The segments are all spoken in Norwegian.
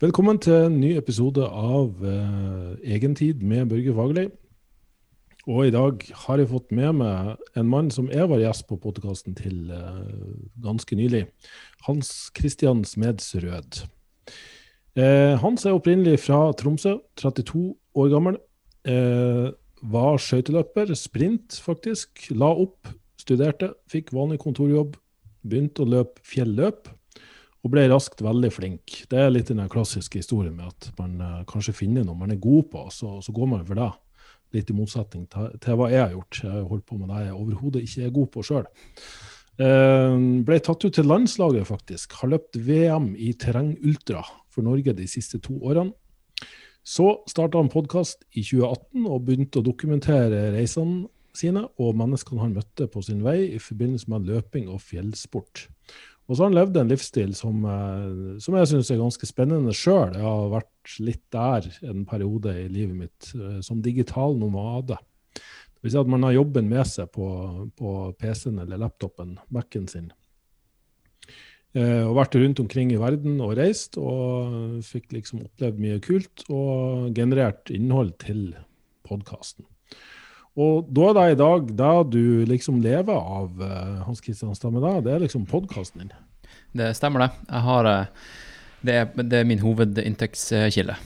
Velkommen til en ny episode av eh, Egentid med Børge Fagerli. Og i dag har jeg fått med meg en mann som jeg var gjest på podkasten til eh, ganske nylig. Hans Christian Smedsrød. Eh, Hans er opprinnelig fra Tromsø, 32 år gammel. var skøyteløper, sprint faktisk. La opp, studerte, fikk vanlig kontorjobb. Begynte å løpe fjelløp og ble raskt veldig flink. Det er litt den klassiske historien med at man uh, kanskje finner noe man er god på, så, så går man for det. Litt i motsetning til, til, hva jeg har gjort. Jeg har holdt på med det jeg overhodet ikke er god på sjøl. Eh, ble tatt ut til landslaget, faktisk. Har løpt VM i terrengultra for Norge de siste to årene. Så starta han podkast i 2018 og begynte å dokumentere reisene sine og menneskene han møtte på sin vei i forbindelse med løping og fjellsport. Og så har han levd en livsstil som, eh, som jeg syns er ganske spennende sjøl. Jeg har vært litt der en periode i livet mitt eh, som digital nomade. Det vil si at man har jobben med seg på, på PC-en eller laptopen, Mac-en sin. Eh, og vært rundt omkring i verden og reist, og fikk liksom opplevd mye kult og generert innhold til podkasten. Og da er det i dag det du liksom lever av, uh, Hans Kristian Stamme, da, det er liksom podkasten din? Det stemmer, det. Jeg har uh, det, er, det, er, min hovedinntektskilde.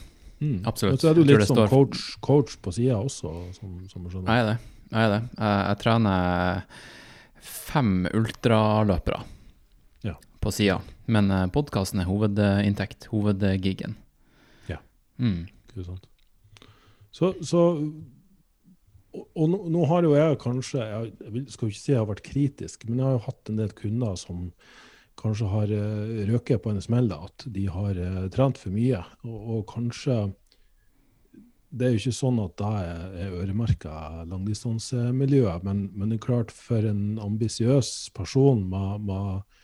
Mm. Absolutt. Men så er du litt sånn coach, coach, på sida også, som, som jeg skjønner? Jeg er det. Jeg, er det. Jeg, jeg trener fem ultraløpere ja. på sida. Men uh, podkasten er hovedinntekt, hovedgigen. Ja, mm. ikke sant. Så, så og nå, nå, har jo jeg kanskje Jeg skal jo ikke si jeg har vært kritisk, men jeg har jo hatt en del kunder som kanskje har uh, røket på en smell, at de har uh, trent for mye. Og, og, kanskje Det er jo ikke sånn at det er, er øremerka langdistansemiljøet, men, men, det er klart for en ambisiøs person med, med,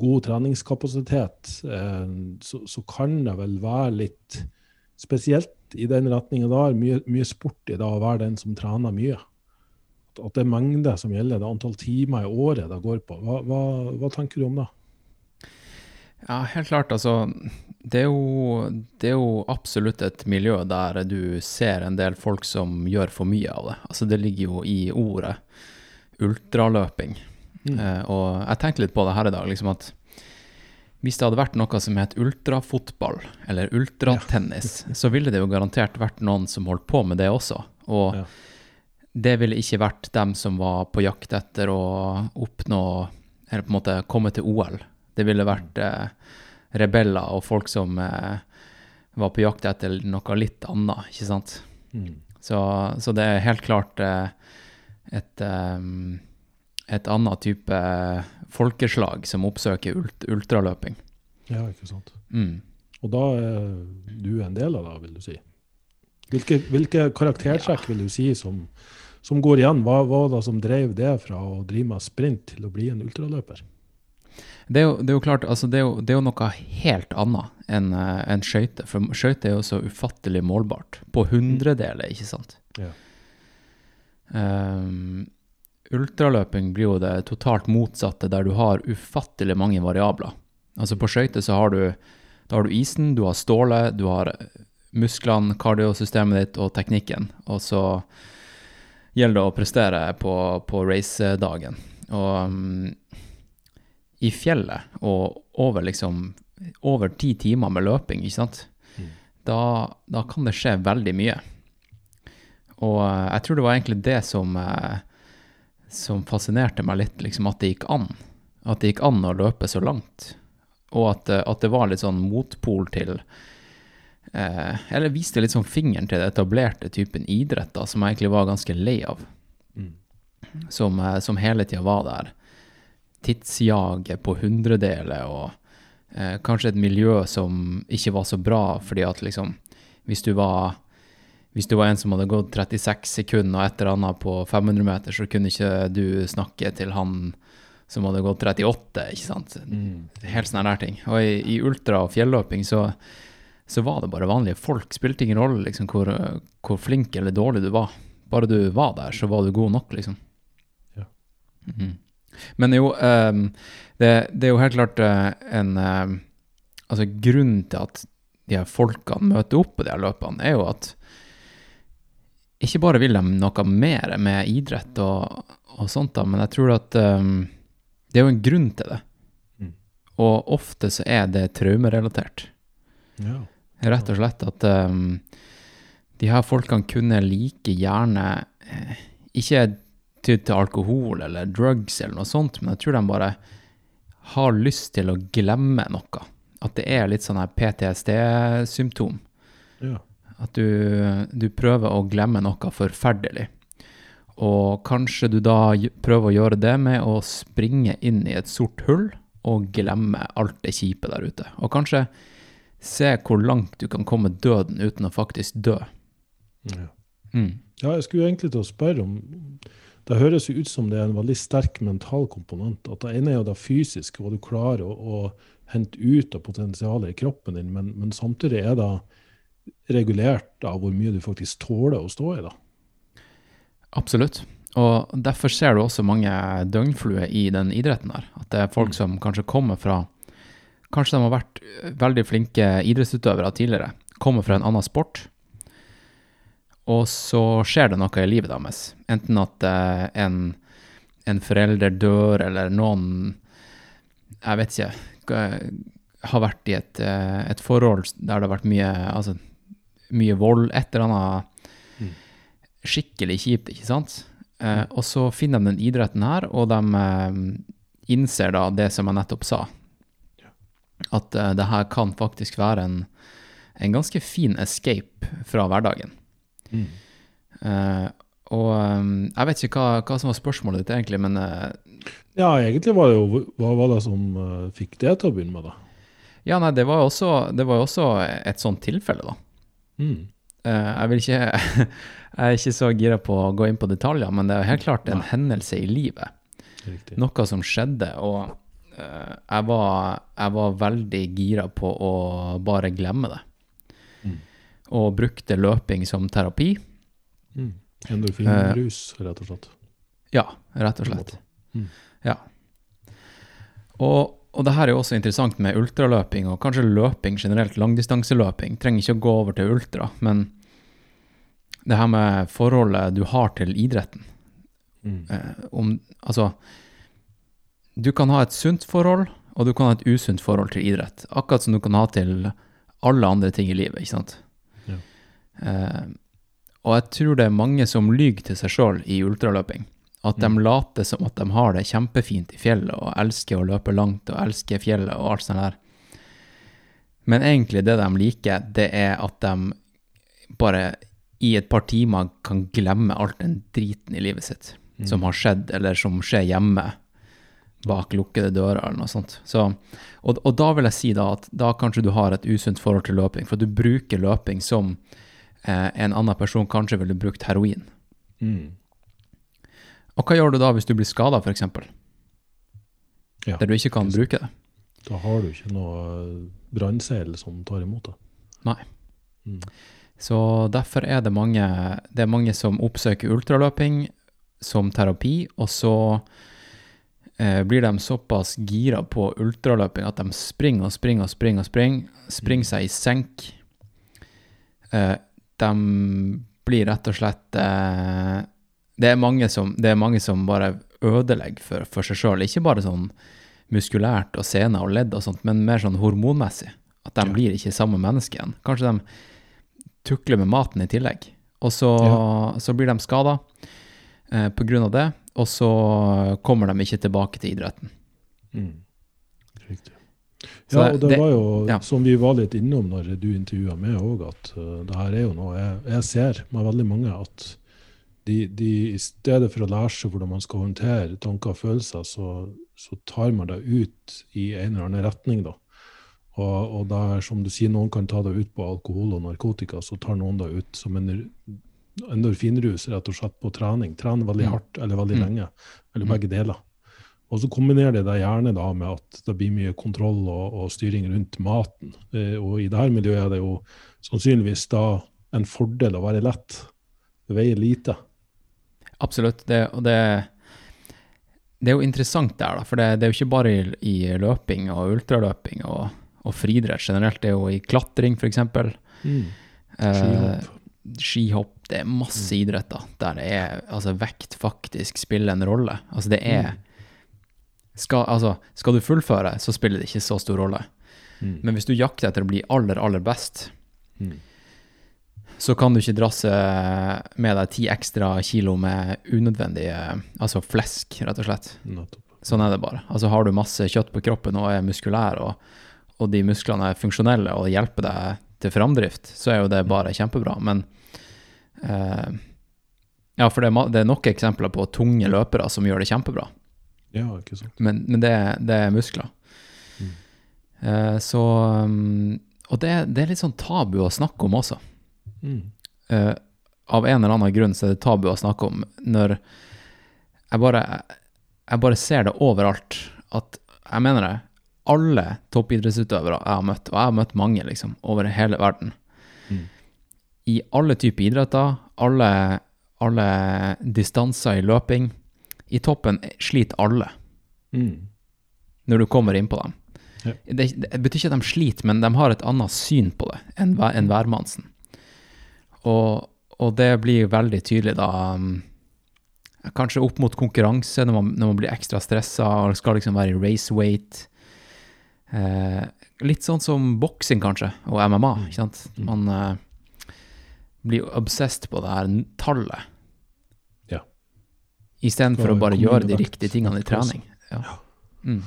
god treningskapasitet, uh, så, så, kan det vel være litt spesielt i den retninga der. Mye, mye, sport i det å være den som trener mye. At det er mengde som gjelder, det er antall timer i året det går på. Hva, hva, hva tenker du om det? Ja, helt klart. Altså, det er, jo, det er, jo, absolutt et miljø der du ser en del folk som gjør for mye av det. Altså, det ligger jo i ordet ultraløping. Mm. Eh, og jeg tenkte litt på det her i dag, liksom at hvis det hadde vært noe som het ultrafotball eller ultratennis, ja. så ville det jo garantert vært noen som holdt på med det også. Og ja. det ville ikke vært dem som var på jakt etter å oppnå, eller på en måte komme til OL. Det ville vært eh, rebeller og folk som eh, var på jakt etter noe litt annet, ikke sant. Mm. Så, så, det er helt klart eh, et um, et annet type folkeslag som oppsøker ult ultraløping. Ja, ikke sant. Mm. Og da er du en del av det, vil du si? Hvilke, hvilke karaktertrekk vil du si som, som går igjen? Hva var det som drev det fra å drive med sprint til å bli en ultraløper? Det er, jo, det er jo, klart, altså det, er jo, det er jo noe helt annet enn en skøyter. For skøyter er jo så ufattelig målbart. På hundredeler, ikke sant? Ja. Um, Ultraløping blir jo det totalt motsatte, der du har ufattelig mange variabler. Altså På skøyter så har du, har du isen, du har stålet, du har musklene, kardiosystemet ditt og teknikken. Og så gjelder det å prestere på, på racedagen. Og um, i fjellet og over liksom over ti timer med løping, ikke sant, mm. da, da, kan det skje veldig mye. Og uh, jeg tror det var egentlig det som uh, som fascinerte meg litt, liksom at det gikk an. At det gikk an å løpe så langt. Og at, eh, at det var litt sånn motpol til eh, Eller viste litt sånn fingeren til det etablerte typen idretter som jeg egentlig var ganske lei av. Mm. Som, eh, som, hele tida var der. Tidsjaget på hundredeler og eh, kanskje et miljø som ikke var så bra, fordi at liksom Hvis du var hvis du var en som hadde gått 36 sekunder og et eller annet på 500 meter, så kunne ikke du snakke til han som hadde gått 38, ikke sant. Mm. Helt sånne der ting. Og i, i ultra- og fjelløping så, så, var det bare vanlige folk. Spilte ingen rolle liksom, hvor, hvor, flink eller dårlig du var. Bare du var der, så var du god nok, liksom. Ja. Mm. Men jo, um, det, det, er jo helt klart uh, en um, Altså, grunnen til at de her folkene møter opp på de her løpene, er jo at ikke bare vil de noe mer med idrett og, og sånt, da, men jeg tror at um, det er jo en grunn til det. Mm. Og ofte så er det traumerelatert. Ja. Rett og slett at um, de her folkene kunne like gjerne eh, ikke tydd til alkohol eller drugs eller noe sånt, men jeg tror de bare har lyst til å glemme noe. At det er litt sånn her PTSD-symptom. ja. At du, du prøver å glemme noe forferdelig. Og kanskje du da prøver å gjøre det med å springe inn i et sort hull og glemme alt det kjipe der ute. Og kanskje se hvor langt du kan komme døden uten å faktisk dø. ja. Mm. Ja, jeg skulle egentlig til å spørre om Det høres jo ut som det er en veldig sterk mental komponent. At det ene er jo det fysiske, hva du klarer å, å hente ut av potensialet i kroppen din, men, men samtidig er det regulert av hvor mye du faktisk tåler å stå i. da. Absolutt. Og derfor ser du også mange døgnfluer i den idretten her. At det er folk som kanskje kommer fra Kanskje de har vært veldig flinke idrettsutøvere tidligere. Kommer fra en annen sport. Og så skjer det noe i livet deres. Enten at eh, en, en forelder dør, eller noen Jeg vet ikke. Har vært i et, eh, et forhold der det har vært mye, altså, mye vold. Et eller annet skikkelig kjipt, ikke sant? Eh, og så finner de den idretten her, og de eh, innser da det som jeg nettopp sa. At eh, det her kan faktisk være en, en ganske fin escape fra hverdagen. Eh, og eh, jeg vet ikke hva, hva som var spørsmålet ditt egentlig, men eh, Ja, egentlig var det jo hva var det som fikk det til å begynne med, da? ja, nei, det var jo også, det var jo også et sånt tilfelle, da. Mm. Eh, jeg vil ikke Jeg er ikke så gira på å gå inn på detaljer, men det er helt klart en hendelse i livet. Riktig. noe som skjedde, og eh, jeg, var, jeg var veldig gira på å bare glemme det. Mm. Og brukte løping som terapi. Mm. Endorfinrus, rett og slett. Ja, rett og slett. Mm. Ja. Og, og det her er jo også interessant med ultraløping, og kanskje løping generelt, langdistanseløping. Trenger ikke å gå over til ultra, men det her med forholdet du har til idretten. Mm. eh, om Altså, du kan ha et sunt forhold, og du kan ha et usunt forhold til idrett. Akkurat som du kan ha til alle andre ting i livet, ikke sant? Ja. Eh, og jeg tror det er mange som lyver til seg sjøl i ultraløping. At de Mm. later som at de har det kjempefint i fjellet, og elsker å løpe langt, og elsker fjellet og alt sånt der. Men egentlig det de liker, det er at de bare i et par timer kan glemme alt den driten i livet sitt Mm. som har skjedd, eller som skjer hjemme bak lukkede dører, eller noe sånt. Så, og, og da vil jeg si da at da kanskje du har et usunt forhold til løping, for du bruker løping som eh, en annen person kanskje ville brukt heroin. Mm. Og hva gjør du da hvis du blir skada, f.eks., Ja, der du ikke kan bruke det? Da har du ikke noe brannseil som tar imot det. Nei. Mm. Så derfor er det mange, det er mange som oppsøker ultraløping som terapi, og så eh, blir de såpass gira på ultraløping at de springer og springer og springer og springer, springer seg i senk. Eh, de blir rett og slett eh, det, er mange som, det er mange som bare ødelegger for, for seg sjøl, ikke bare sånn muskulært og sener og ledd og sånt, men mer sånn hormonmessig. At de Ja. blir ikke samme menneske igjen. Kanskje de tukler med maten i tillegg. Og så, så blir de skada eh, på grunn av det, og så kommer de ikke tilbake til idretten. Mm. Riktig. Ja, og det, det- var jo, ja. som vi var litt innom når du intervjua meg òg, at uh, det her er jo noe jeg, jeg ser med veldig mange, at de, de i stedet for å lære seg hvordan man skal håndtere tanker og følelser, så, så tar man det ut i en eller annen retning, da. Og, og det er som du sier, noen kan ta det ut på alkohol og narkotika, så tar noen det ut som en endorfinrus, rett og slett på trening. Trene veldig Mm. hardt eller veldig Mm. lenge, eller Mm. begge deler. Og så kombinerer de det gjerne da med at det blir mye kontroll og, og styring rundt maten. Eh, og i dette miljøet er det jo sannsynligvis da en fordel å være lett. Det veier lite. Absolutt. Det, og det, det er jo interessant der, da, for det, det er jo ikke bare i, i løping og ultraløping og, og friidrett generelt. Det er jo i klatring, f.eks. Mm. Eh, Skihopp. skihopp. Det er masse idretter der det er altså vekt faktisk spiller en rolle. Altså det er skal, altså, skal du fullføre, så spiller det ikke så stor rolle. Mm. Men hvis du jakter etter å bli aller, aller best, Mm. Så kan du ikke drasse med deg ti ekstra kilo med unødvendige Altså flesk, rett og slett. Nettopp. Sånn er det bare. Altså Har du masse kjøtt på kroppen og er muskulær, og, og de musklene er funksjonelle og hjelper deg til framdrift, så er jo det bare kjempebra. Men eh, Ja, for det er, det er nok eksempler på tunge løpere som gjør det kjempebra. Ja, ikke sant. Men, men det, det er muskler. Mm. Eh, så um, Og det, det er litt sånn tabu å snakke om også. Mm. Eh, av en eller annen grunn så er det tabu å snakke om når jeg bare, jeg bare ser det overalt. At jeg mener det. Alle toppidrettsutøvere jeg har møtt, og jeg har møtt mange liksom, over hele verden, Mm. i alle typer idretter, alle, alle distanser i løping, i toppen sliter alle Mm. når du kommer inn på dem. Ja. Det, det betyr ikke at de sliter, men de har et annet syn på det enn enn hvermannsen. Og, og det blir veldig tydelig da um, Kanskje opp mot konkurranse, når man, når man blir ekstra stressa og skal liksom være i race weight. Eh, litt sånn som boksing, kanskje, og MMA. ikke sant? Mm. Man eh, blir obsessed på det her tallet. Ja. Istedenfor å bare gjøre de riktige tingene i trening. Ja. Mm.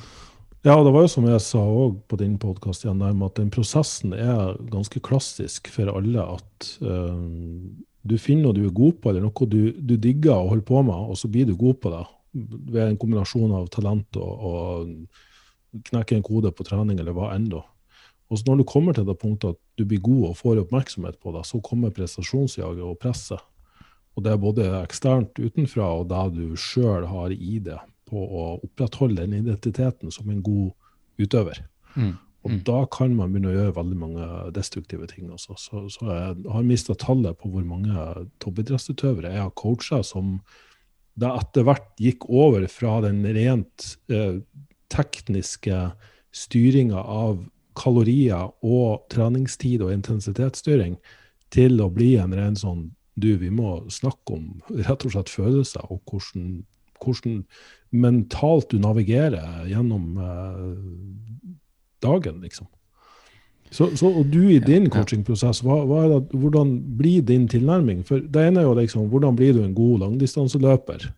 Ja, og det var jo som jeg sa òg på din podkast, at den prosessen er ganske klassisk for alle. At uh, du finner noe du er god på, eller noe du, du digger å holde på med, og så blir du god på det. Ved en kombinasjon av talent og, og knekke en kode på trening, eller hva enn. Og så når du kommer til det punktet at du blir god og får oppmerksomhet på det, så kommer prestasjonsjaget og presset. Og det er både eksternt utenfra og det du sjøl har i det på å opprettholde den identiteten som en god utøver. Mm. Og Mm. da kan man begynne å gjøre veldig mange destruktive ting. Også. Så, så jeg har mista tallet på hvor mange toppidrettsutøvere jeg har coacha som da etter hvert gikk over fra den rent eh, tekniske styringa av kalorier og treningstid og intensitetsstyring til å bli en ren sånn Du, vi må snakke om rett og slett følelser og hvordan, hvordan mentalt du navigerer gjennom eh, dagen, liksom. Så, så, og du i din coachingprosess, hva, hva det, hvordan blir din tilnærming? For det ene er jo liksom, hvordan blir du en god langdistanseløper?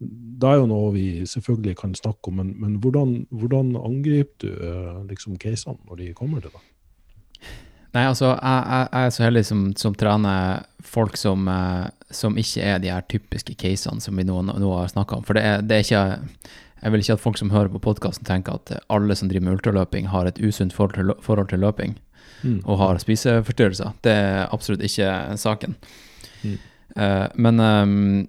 Det er jo noe vi selvfølgelig kan snakke om, men, men hvordan, hvordan angriper du eh, liksom casene når de kommer til deg? Nei, altså, jeg, jeg, jeg er så heldig som, som trener folk som, eh, som ikke er de her typiske casene som vi nå, nå har snakka om. For det er, det er ikke Jeg vil ikke at folk som hører på podkasten, tenker at alle som driver med ultraløping, har et usunt forhold til, løping Mm. og har spiseforstyrrelser. Det er absolutt ikke saken. Mm. Uh, men um,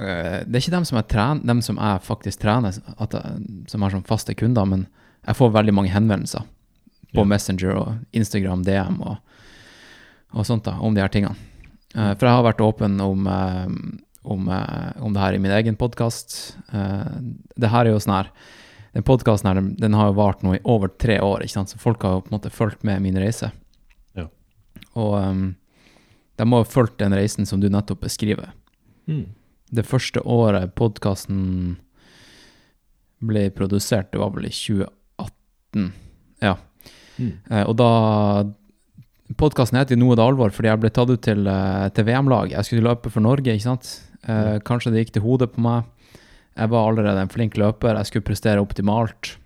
uh, det er ikke dem som trener, dem som jeg faktisk trener, jeg, som har som faste kunder, men jeg får veldig mange henvendelser på Ja. Messenger og Instagram, DM og, og sånt da, om de her tingene. Eh, for jeg har vært åpen om, eh, om, eh, om det her i min egen podkast. det her er jo sånn her Den podkasten her, den, den har jo vart nå i over tre år, ikke sant? så folk har jo på en måte fulgt med min reise. Ja. Og um, de har jo fulgt den reisen som du nettopp beskriver. Mm. Det første året podkasten ble produsert, det var vel i 2018. Ja. Mm. Og da Podkasten heter Noe det alvor, fordi jeg ble tatt ut til, eh, til VM-laget. Jeg skulle løpe for Norge, ikke sant. Eh, kanskje det gikk til hodet på meg. Jeg var allerede en flink løper, jeg skulle prestere optimalt.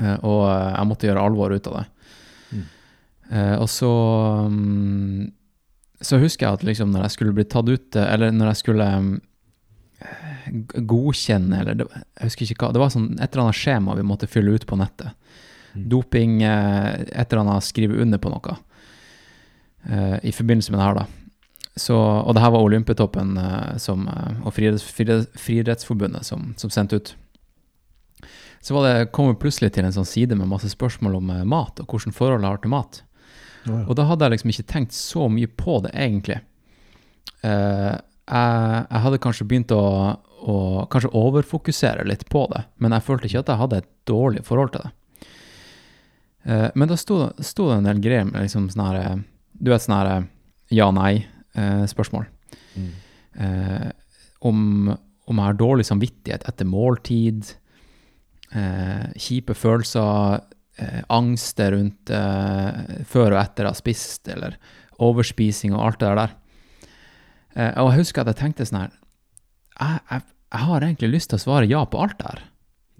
Eh, og eh, jeg måtte gjøre alvor ut av det. Mm. Eh, og så mm, Så husker jeg at liksom når jeg skulle bli tatt ut, eh, eller når jeg skulle eh, godkjenne, eller det, jeg husker ikke hva, det var sånn et eller annet skjema vi måtte fylle ut på nettet. Mm. Doping, eh, et eller annet skrive under på noe. eh, I forbindelse med det her, da. Så, og det her var Olympetoppen eh, som, og Friidretts- Friidretts- Friidrettsforbundet som, som sendte ut. Så var det, kom vi plutselig til en sånn side med masse spørsmål om mat, og hvordan forholdet har til mat. Ja. Og da hadde jeg liksom ikke tenkt så mye på det, egentlig. Uh, jeg, jeg hadde kanskje begynt å, å kanskje overfokusere litt på det, men jeg følte ikke at jeg hadde et dårlig forhold til det. Eh, men da sto, sto det en del greier med liksom sånn her eh, Du vet sånn her eh, ja-nei-spørsmål. Mm. Om, om jeg har dårlig samvittighet etter måltid, kjipe følelser, angst rundt før og etter å ha spist, eller overspising og alt det der. Og jeg husker at jeg tenkte sånn her jeg, jeg, jeg har egentlig lyst til å svare ja på alt det her.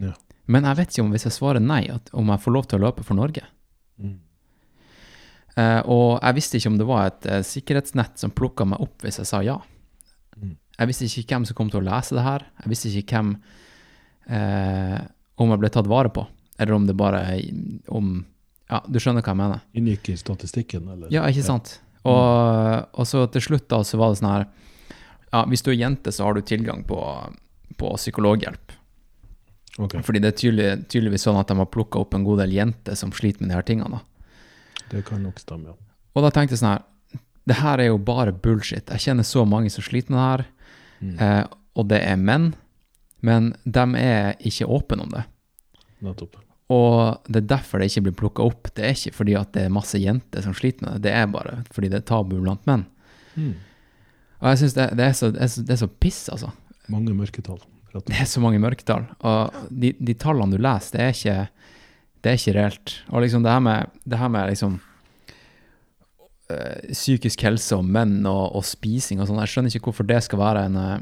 Ja. Men jeg vet ikke om hvis jeg svarer nei, om jeg får lov til å løpe for Norge. Mm. Uh, og jeg visste ikke om det var et uh, sikkerhetsnett som plukka meg opp hvis jeg sa ja. Mm. Jeg visste ikke hvem som kom til å lese det her. Jeg visste ikke hvem uh, Om jeg ble tatt vare på, eller om det bare om Ja, du skjønner hva jeg mener? Inngikk i statistikken, eller? Ja, ikke sant? Og, og så til slutt da, så var det sånn her Ja, hvis du er jente, så har du tilgang på, på psykologhjelp. Ok, Fordi det er tydelig, tydeligvis sånn at de har plukka opp en god del jenter som sliter med de her tingene. da. det kan nok stemme, ja. Og da tenkte jeg sånn her Det her er jo bare bullshit. Jeg kjenner så mange som sliter med det her, Mm. eh, og det er menn. Men de er ikke åpne om det. Nettopp. Og det er derfor det ikke blir plukka opp. Det er ikke fordi at det er masse jenter som sliter med det, det er bare fordi det er tabu blant menn. Mm. Og jeg syns det, det, så- det, det er så piss, altså. Mange mørketall. Det er så mange mørketall. Og de, de tallene du leser, det er ikke, det er ikke reelt. Og liksom det her med, det her med liksom øh, psykisk helse og menn og, og spising og sånn, jeg skjønner ikke hvorfor det skal være en, øh,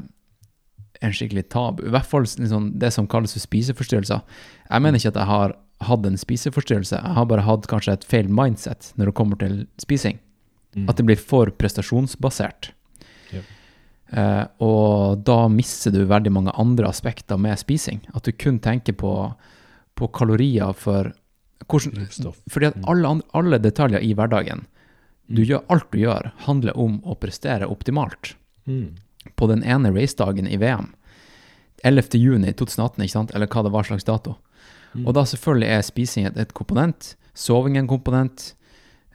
en skikkelig tabu. I hvert fall liksom det som kalles for spiseforstyrrelser. Jeg mener ikke at jeg har hatt en spiseforstyrrelse, jeg har bare hatt kanskje et feil mindset når det kommer til spising. Mm. At det blir for prestasjonsbasert. Eh, og da mister du veldig mange andre aspekter med spising. At du kun tenker på, på kalorier for hvordan, Fordi at Mm. alle, alle detaljer i hverdagen, du Mm. gjør, alt du gjør, handler om å prestere optimalt. Mm. På den ene racedagen i VM, 11. juni 2018, ikke sant? eller hva det var slags dato. Mm. Og da selvfølgelig er spising et, et komponent, soving en komponent,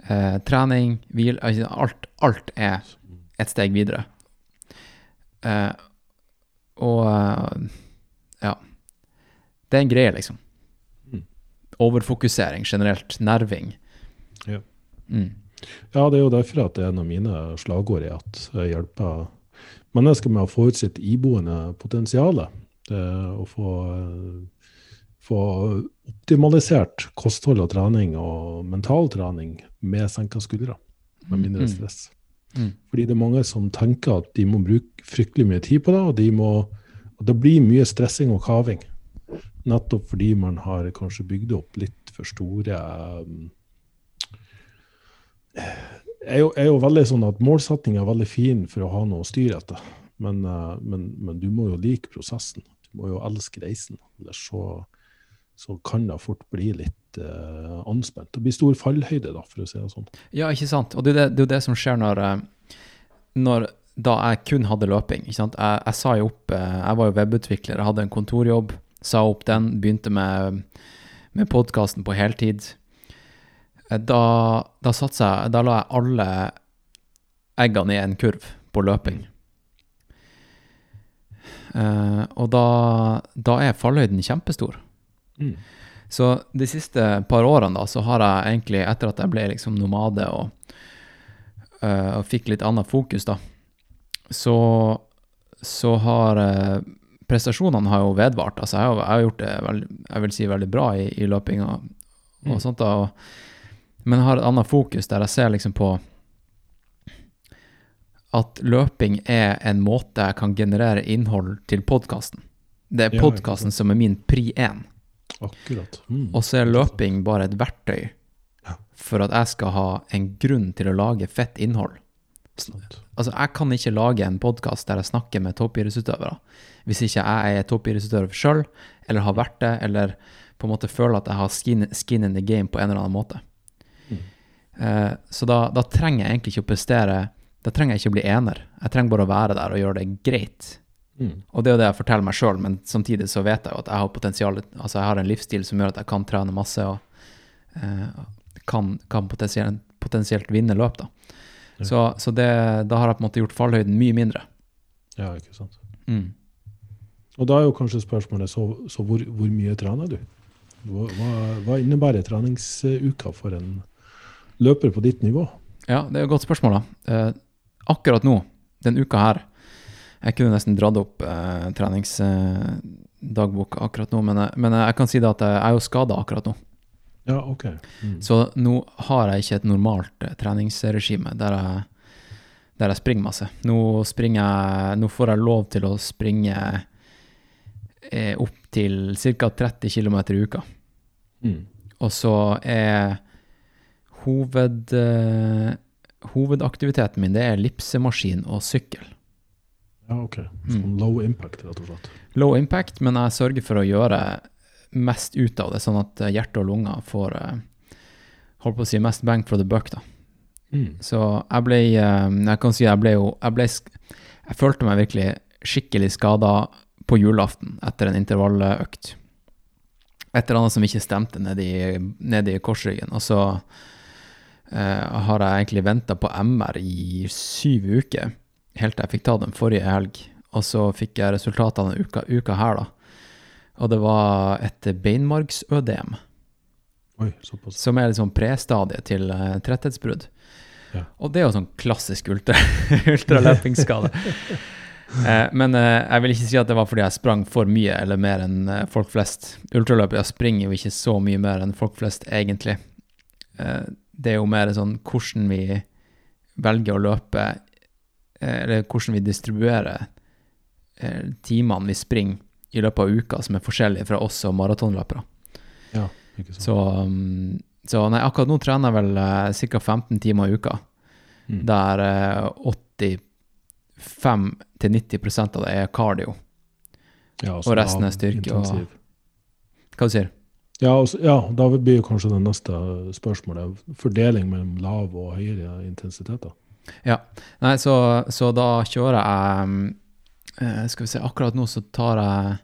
eh, trening, hvil, altså alt, alt er et steg videre. Eh, og eh, ja. Det er en greie, liksom. Mm. Overfokusering generelt. Nerving. Ja. Mm. Ja, det er jo derfor at det er en av mine slagord er at jeg hjelper mennesker med å få ut sitt iboende potensial. Å få, få optimalisert kosthold og trening og mental trening med senka skuldre, med mindre Mm. stress. Mm. Fordi det er mange som tenker at de må bruke fryktelig mye tid på det, og de må, og det blir mye stressing og kaving. Nettopp fordi man har kanskje bygd opp litt for store um, er jo, er jo veldig sånn at Målsettinga er veldig fin for å ha noe å styre etter, men, eh, men, men du må jo like prosessen. Du må jo elske reisen. Ellers så, så kan det fort bli litt eh, anspent. Det blir stor fallhøyde, da, for å si det sånn. Ja, ikke sant. Og det er det, jo det som skjer når, eh, når Da jeg kun hadde løping. Ikke sant? Jeg, jeg sa jo opp eh, Jeg var jo webutvikler, jeg hadde en kontorjobb. Sa opp den, begynte med, med podkasten på heltid. Da, da jeg Da la jeg alle eggene i en kurv på løping. Uh, og da, da er fallhøyden kjempestor. Mm. Så de siste par årene da, så har jeg egentlig, etter at jeg ble liksom nomade og, uh, og fikk litt annet fokus, da, så, så har uh, prestasjonene har jo vedvart. Altså, jeg har, jeg har gjort det veldig, jeg vil si veldig bra i, i løping og, og Mm. sånt, da. Og, men jeg har et annet fokus der jeg ser liksom på at løping er en måte jeg kan generere innhold til podkasten. Det er podkasten som er min pri én. Akkurat. Mm. Og så er løping bare et verktøy Ja. for at jeg skal ha en grunn til å lage fett innhold. Altså, jeg kan ikke lage en podkast der jeg snakker med toppidrettsutøvere, hvis ikke jeg er toppidrettsutøver sjøl, eller har vært det, eller på en måte føler at jeg har skin, skin in the game på en eller annen måte. Mm. Eh, så da, da trenger jeg egentlig ikke å prestere, da trenger jeg ikke å bli ener. Jeg trenger bare å være der og gjøre det greit. Mm. Og det er jo det jeg forteller meg sjøl, men samtidig så vet jeg jo at jeg har potensial Altså jeg har en livsstil som gjør at jeg kan trene masse og eh, kan, kan potensielt, potensielt vinne løp, da. Ja. Så, så det, da har jeg på en måte gjort fallhøyden mye mindre. Ja, ikke sant. Mm. Og da er jo kanskje spørsmålet så, så hvor, hvor mye trener du? Hva, hva- innebærer treningsuka for en løper på ditt nivå? Ja, det er et godt spørsmål, da. Eh, akkurat nå, den uka her Jeg kunne nesten dratt opp eh, treningsdagbok akkurat nå, men, men jeg kan si det at jeg er jo skada akkurat nå. Ja, OK. Mm. Så nå har jeg ikke et normalt eh, treningsregime der jeg, der jeg springer masse. Nå springer jeg Nå får jeg lov til å springe eh, opp til ca. 30 km i uka. Mm. Og så er hoved, eh, hovedaktiviteten min det er ellipsemaskin og sykkel. Ja, OK. Sånn low impact, rett og slett. Low impact, men jeg sørger for å gjøre mest ut av det, sånn at eh, hjerte og lunger får eh, holdt på å si mest bang for the buck. da. Mm. Så jeg ble eh, Jeg kan si jeg ble jo Jeg, ble, jeg følte meg virkelig skikkelig skada på julaften etter en intervalløkt. Et eller annet som ikke stemte nedi, nedi korsryggen. Og så eh, har jeg egentlig venta på MR i syv uker, helt til jeg fikk ta den forrige helg. Og så fikk jeg resultatene uka, uka her, da. Og det var et beinmargsødem Oi, såpass. som er liksom prestadiet til uh, tretthetsbrudd. Ja. Og det er jo sånn klassisk ultra, ultraløpingsskade. eh, men eh, jeg vil ikke si at det var fordi jeg sprang for mye eller mer enn eh, folk flest. Ultraløpere springer jo ikke så mye mer enn folk flest, egentlig. Eh, det er jo mer sånn hvordan vi velger å løpe, eller hvordan vi distribuerer eh, timene vi springer i løpet av uka, som er forskjellige fra oss og maratonløpere. Ja, ikke sant. Så, um, så nei, akkurat nå trener jeg vel uh, ca. 15 timer i uka, Mm. der uh, 85-90% av det er cardio. Ja, og resten er styrke og- Hva du sier Ja, også, ja, da blir kanskje det neste spørsmålet fordeling mellom lav og høyere intensiteter. Nei, så, så da kjører jeg um, eh, Skal vi se, akkurat nå så tar jeg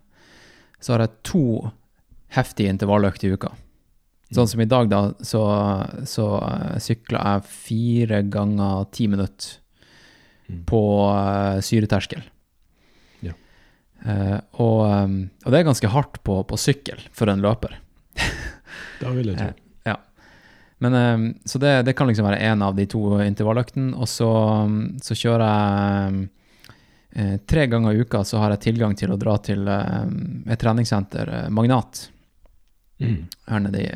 Så har jeg to heftige intervalløkter i uka. Sånn som i dag, da, så, så eh, sykler jeg fire ganger ti minutter Mm. på eh, syreterskel. Ja. Og, og det er ganske hardt på, på sykkel for en løper. Da vil jeg tro. Men, eh, så det, det kan liksom være én av de to intervalløktene. Og så, um, så kjører jeg eh, tre ganger i uka så har jeg tilgang til å dra til et treningssenter, eh, Magnat, Mm. her nede i,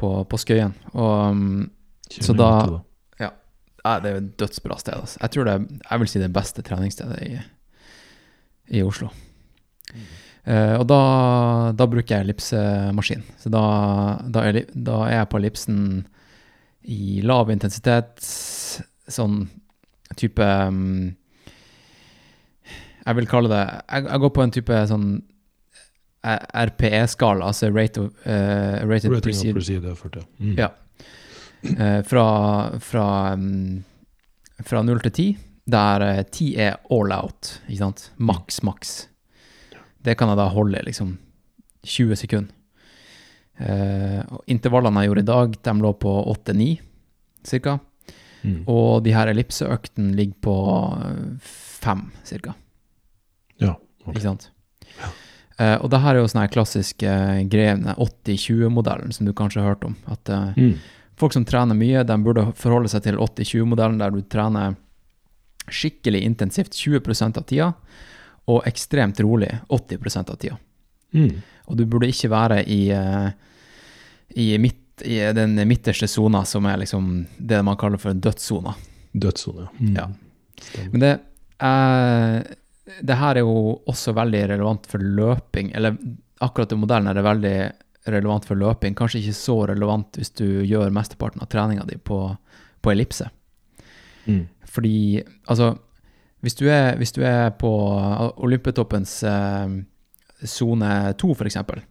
på, på Skøyen. Og Så da- ja, det er jo et dødsbra sted. Altså. Jeg tror det jeg vil si det beste treningsstedet i, i Oslo. Eh, og da, da bruker jeg ellipsemaskin. Så da, da, er, da er jeg på ellipsen i lav intensitet, sånn type mm, Jeg vil kalle det Jeg, jeg går på en type sånn eh, RPE-skala, altså rate of, uh, rated Rating of proceed- Procedure 40. Mm. Ja. Uh, fra, fra, um, fra 0 til 10, der eh, 10 er all out, ikke sant? Maks, maks. Det kan jeg da holde liksom 20 sekunder. Uh, intervallene jeg gjorde i dag, de lå på 8-9, cirka. Mm. Og de her ellipseøktene ligger på 5, cirka. Ja, ok. Ikke sant? Eh, og det her er jo sånne klassiske uh, greier, 80-20-modellen som du kanskje har hørt om. At uh, Mm. folk som trener mye, de burde forholde seg til 80-20-modellen, der du trener skikkelig intensivt 20% av tida, og ekstremt rolig 80% av tida. Mm. Og du burde ikke være i, eh, i, midt, i den midterste sona, som er liksom det man kaller for dødssona. Dødssone. Mm. Ja. Stemmer. Men det, eh, det her er jo også veldig relevant for løping, eller akkurat den modellen er det veldig relevant for løping. Kanskje ikke så relevant hvis du gjør mesteparten av treninga di på, på ellipse. Mm. Fordi, altså, hvis du er, hvis du er på Olympetoppens sone eh, 2, for eksempel,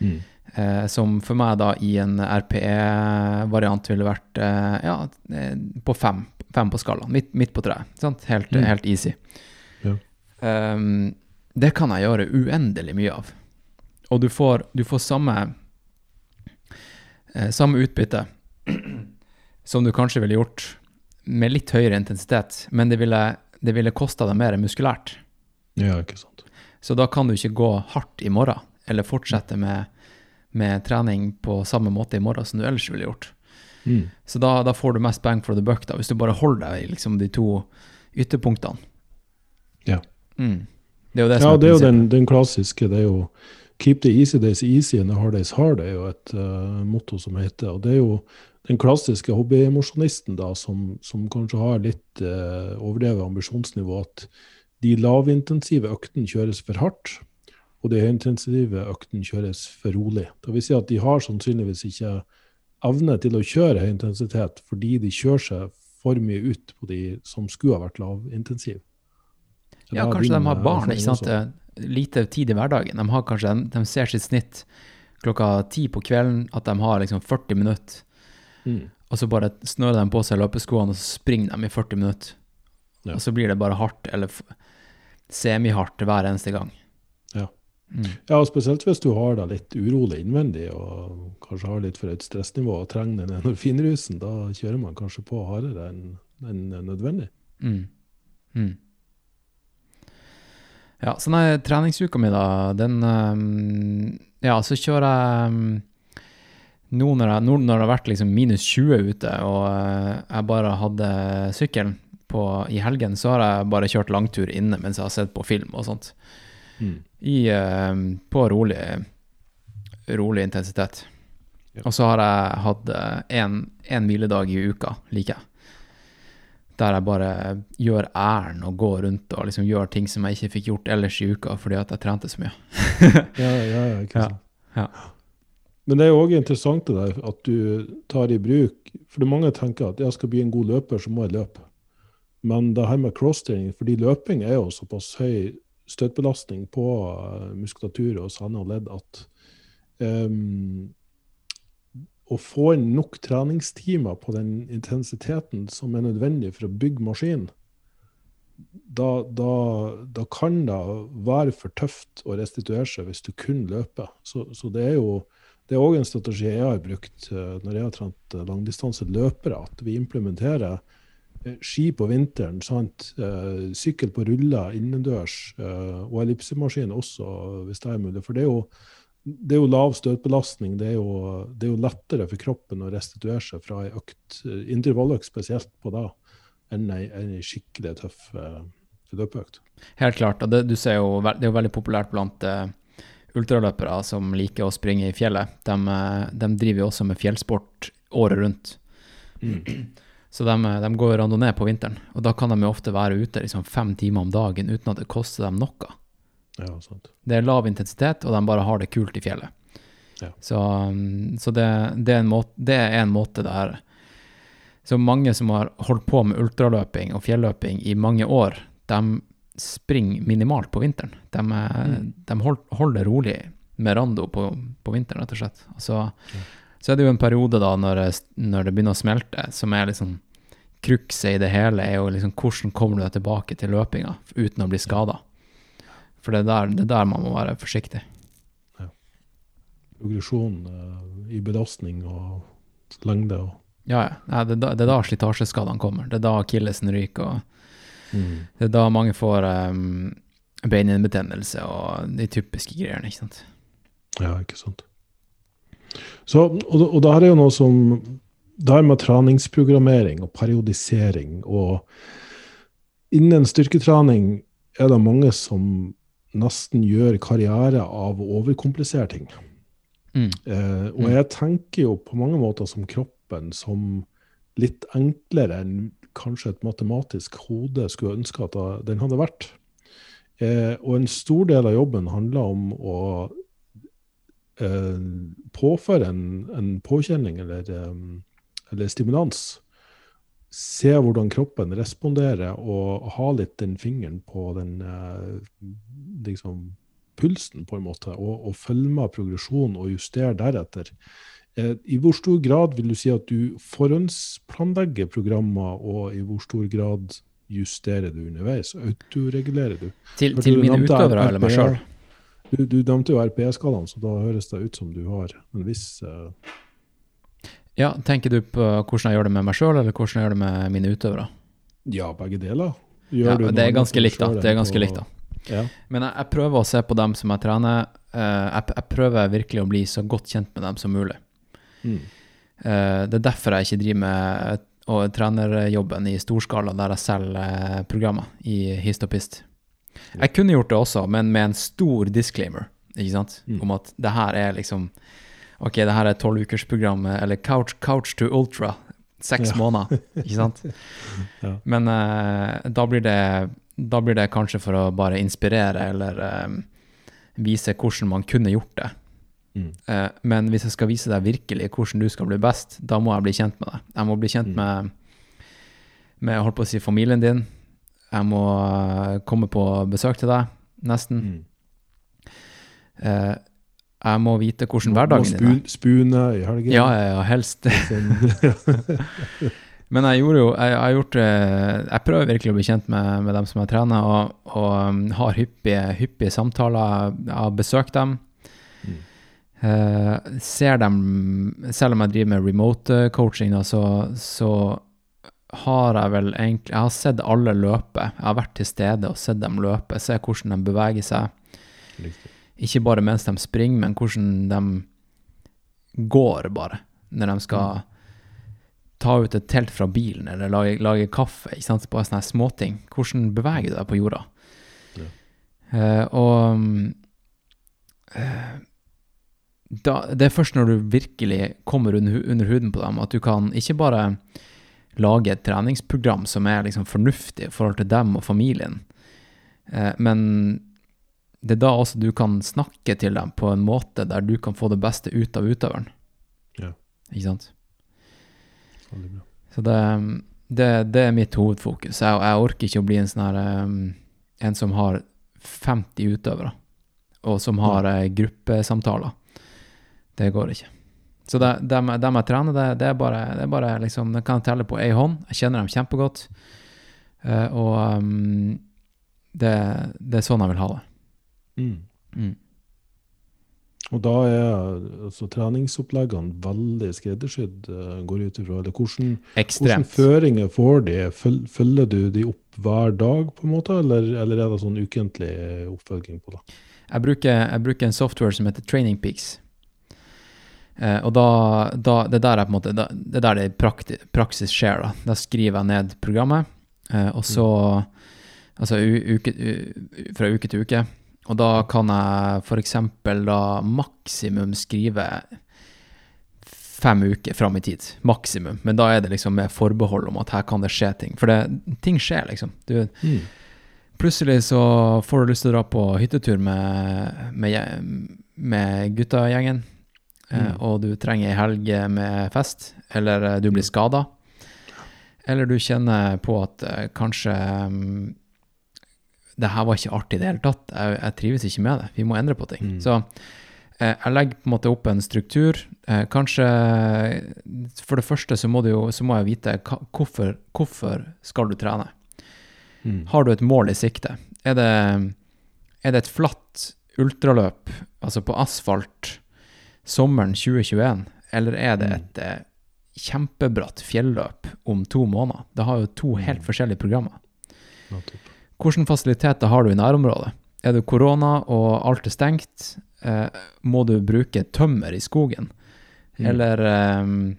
Mm. eh, som for meg da i en RPE-variant ville vært eh, ja, eh, på fem, fem på skalaen, midt, midt på treet. Sant? Helt, Mm. helt easy. Ja. Um, det kan jeg gjøre uendelig mye av. Og du får, du får samme, eh, samme utbytte som du kanskje ville gjort med litt høyere intensitet, men det ville, det ville kosta deg mer muskulært. Ja, ikke sant. Så da kan du ikke gå hardt i morgen, eller fortsette med, med trening på samme måte i morgen som du ellers ville gjort. Mm. Så da, da får du mest bang for the buck, da, hvis du bare holder deg i liksom, de to ytterpunktene. Ja. Mm. Det er jo det som Ja, er det er jo den, den klassiske. Det er jo 'keep the easy days easy and the hard days hard' det er jo et uh, motto som heter. Og det er jo den klassiske hobbyemosjonisten som, som kanskje har litt eh, overdrevet ambisjonsnivå. At de lavintensive øktene kjøres for hardt, og de høyintensive øktene kjøres for rolig. Det vil si at de har sannsynligvis ikke evne til å kjøre høy intensitet fordi de kjører seg for mye ut på de som skulle ha vært lavintensive. Ja, kanskje de har barn, ikke sant? også. Lite tid i hverdagen. De, har kanskje, de ser sitt snitt klokka ti på kvelden, at de har liksom 40 minutter, Mm. og så bare snører de på seg løpeskoene, og så springer de i 40 minutter. Ja. Og så blir det bare hardt, eller semihardt hver eneste gang. Ja. Mm. Ja, og spesielt hvis du har det litt urolig innvendig og kanskje har litt for høyt stressnivå og trenger den endorfinrusen, da kjører man kanskje på hardere enn enn nødvendig. Mm. Mm. Ja, så nei, treningsuka mi, da, den um, Ja, så kjører jeg ehm, nå når, jeg, nå når det har vært liksom minus 20 ute, og eh, jeg bare hadde sykkelen på, i helgen, så har jeg bare kjørt langtur inne mens jeg har sett på film og sånt. Mm. I, ehm, på rolig, rolig intensitet. Ja. Og så har jeg hatt én hviledag i uka, liker jeg. Der jeg bare gjør æren og går rundt og liksom gjør ting som jeg ikke fikk gjort ellers i uka fordi at jeg trente så mye. Ja, ja, ja, ikke Ja, ja. Men det er jo òg interessant det der at du tar i bruk For mange tenker at jeg skal bli en god løper, så må jeg løpe. Men det her med crosstraining, fordi løping er jo såpass høy støtbelastning på eh, muskulatur og sene og ledd at um, å få inn nok treningstimer på den intensiteten som er nødvendig for å bygge maskinen, da, da, da kan det være for tøft å restituere seg hvis du kun løper. Så, så det er jo det er òg en strategi jeg har brukt eh, når jeg har trent eh, langdistanseløpere, at vi implementerer eh, ski på vinteren, sant? Sykkel på ruller innendørs, og ellipsemaskin også, hvis det er mulig. For det er jo, det er jo lav støtbelastning. Det er jo, det er jo lettere for kroppen å restituere seg fra ei økt, intervalløkt spesielt på da, enn ei, ei skikkelig tøff løpeøkt. Helt klart. Og det, ser jo, det er jo veldig populært blant ultraløpere som liker å springe i fjellet. De, eh, de driver jo også med fjellsport året rundt. Så de, eh, de går randonee på vinteren, og da kan de jo ofte være ute liksom fem timer om dagen uten at det koster dem noe. Ja. Det er lav intensitet, og de bare har det kult i fjellet. Ja. Så, um, så det, det, er en måte, det er en måte det er Så mange som har holdt på med ultraløping og fjelløping i mange år, de springer minimalt på vinteren. De, er- Mm. de hold, holder rolig med rando på, på vinteren, rett og slett. Så, Ja. så er det jo en periode da når, når det begynner å smelte, som er liksom Krukset i det hele er jo liksom hvordan kommer du deg tilbake til løpinga uten å bli skada. For det er der, det er der man må være forsiktig. Progresjon uh, i belastning og lengde og Ja, ja. Det, er da- det er da slitasjeskadene kommer. Det er da akillesen ryker, og det er da mange får um, beininbetennelse og de typiske greiene, ikke sant. Ja, ikke sant. Så, og, og her er jo noe som Det her med treningsprogrammering og periodisering og Innen styrketrening er det mange som nesten gjør karriere av å overkomplisere ting. Mm. Eh, og Mm. jeg tenker jo på mange måter som kroppen som litt enklere enn kanskje et matematisk hode skulle ønske at den hadde vært. Eh, og en stor del av jobben handler om å eh, påføre en, en påkjenning eller, eh, eller stimulans. Se hvordan kroppen responderer, og ha litt den fingeren på den eh, liksom, pulsen, på en måte, og, og følge med progresjonen og justere deretter. Eh, I hvor stor grad vil du si at du forhåndsplanlegger programmer, og i hvor stor grad justerer du underveis? Autoregulerer du? Til, til du mine utøvere eller meg sjøl? Du, du nevnte jo RPE-skalaen, så da høres det ut som du har en viss uh... Ja, tenker du på hvordan jeg gjør det med meg sjøl, eller hvordan jeg gjør det med mine utøvere? Ja, begge deler. Ja, du det er ganske likt, da. Det er ganske likt, da. Ja. Men jeg, jeg prøver å se på dem som jeg trener. Uh, jeg, jeg prøver virkelig å bli så godt kjent med dem som mulig. Mm. Eh, det er derfor jeg ikke driver med og trenerjobben i storskala der jeg selger eh, programmer i hist og pist. Jeg kunne gjort det også, men med en stor disclaimer, ikke sant? Mm. Om at det her er liksom Ok, det her er tolvukersprogrammet, eller couch, couch to ultra, seks Ja. måneder, ikke sant? Ja. Men uh, da, blir det, da blir det kanskje for å bare inspirere, eller um, vise hvordan man kunne gjort det. Mm. Eh, men hvis jeg skal vise deg virkelig hvordan du skal bli best, da må jeg bli kjent med deg. Jeg må bli kjent Mm. med, med holdt på å si, familien din. Jeg må eh, komme på besøk til deg, nesten. Mm. Eh, jeg må vite hvordan hverdagen din er. spune i helgen. Ja, ja, ja, helst. Sånn, Men jeg gjorde jo Jeg, jeg har gjort Jeg prøver virkelig å bli kjent med, med dem som jeg trener, og, og um, har hyppige, hyppige samtaler. Jeg har besøkt dem. Mm. Eh, ser dem Selv om jeg driver med remote eh, coaching, da, så, så har jeg vel egentlig Jeg har sett alle løpe. Jeg har vært til stede og sett dem løpe. Se hvordan de beveger seg. Riktig. Ikke bare mens de springer, men hvordan de går, bare. Når de skal ta ut et telt fra bilen eller lage, lage kaffe. ikke sant? Bare sånne småting. Hvordan beveger du deg på jorda? Ja. Uh, og mm, eh, da, Det er først når du virkelig kommer under, under huden på dem, at du kan ikke bare lage et treningsprogram som er liksom fornuftig i forhold til dem og familien, eh, men det er da også du kan snakke til dem på en måte der du kan få det beste ut av utøveren. Ja. Ikke sant? Så det, det, det er mitt hovedfokus. Jeg, jeg orker ikke å bli en sånn her um, En som har 50 utøvere, og som har ja. gruppesamtaler. Det går ikke. Så dem jeg trener, det, det er bare, det er bare liksom, det kan jeg telle på én hånd. Jeg kjenner dem kjempegodt. Uh, og um, det, det er sånn jeg vil ha det. Mm. Mm. Og da er altså, treningsoppleggene veldig skreddersydd, eh, går ut ifra. Eller hvordan, hvordan føringer får de? Føl- Følger du de opp hver dag, på en måte, eller, eller er det sånn ukentlig oppfølging på det? Jeg bruker, jeg bruker en software som heter Training Peaks. Eh, og da, da Det der er på en måte Det er der det i prakti, praksis skjer. Da Da skriver jeg ned programmet, eh, og så Altså u, uke, u, fra uke til uke. Og da kan jeg f.eks. da maksimum skrive fem uker fram i tid. Maksimum. Men da er det liksom med forbehold om at her kan det skje ting. For det, ting skjer, liksom. Du, Mm. Plutselig så får du lyst til å dra på hyttetur med, med, med guttegjengen, eh, Mm. og du trenger ei helg med fest, eller eh, du blir skada. Eller du kjenner på at eh, kanskje mm, det her var ikke artig i det hele tatt, jeg, jeg trives ikke med det, vi må endre på ting. Mm. Så eh, jeg legger på en måte opp en struktur. Eh, kanskje For det første så må, du jo, så må jeg vite hva, hvorfor, hvorfor skal du trene. Mm. Har du et mål i sikte? Er det, er det et flatt ultraløp, altså på asfalt, sommeren 2021, eller er det Mm. et mm. kjempebratt fjelløp om to måneder? Det har jo to Mm. helt forskjellige programmer. Hvilke fasiliteter har du i nærområdet? Er det korona og alt er stengt? Eh, må du bruke tømmer i skogen? Mm. Eller, eh,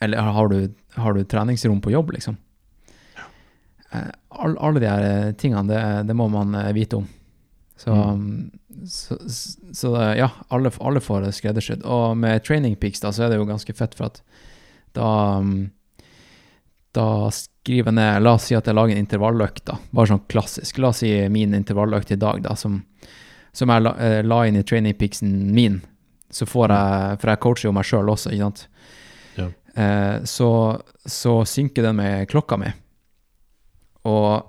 eller har, du, har du treningsrom på jobb, liksom? Eh, all, alle de her eh, tingene, det, det må man eh, vite om. Så, Mm. så, så, så det- ja, alle, alle får det skreddersydd. Og med Training Peaks da, så er det jo ganske fett, for at da mm, da skriver jeg ned La oss si at jeg lager en intervalløkt, da. Bare sånn klassisk. La oss si min intervalløkt i dag, da, som, som jeg la, eh, la inn i training peaksen min. Så får jeg For jeg coacher jo meg sjøl også, ikke sant. Ja. Eh, så, så synker den med klokka mi. Og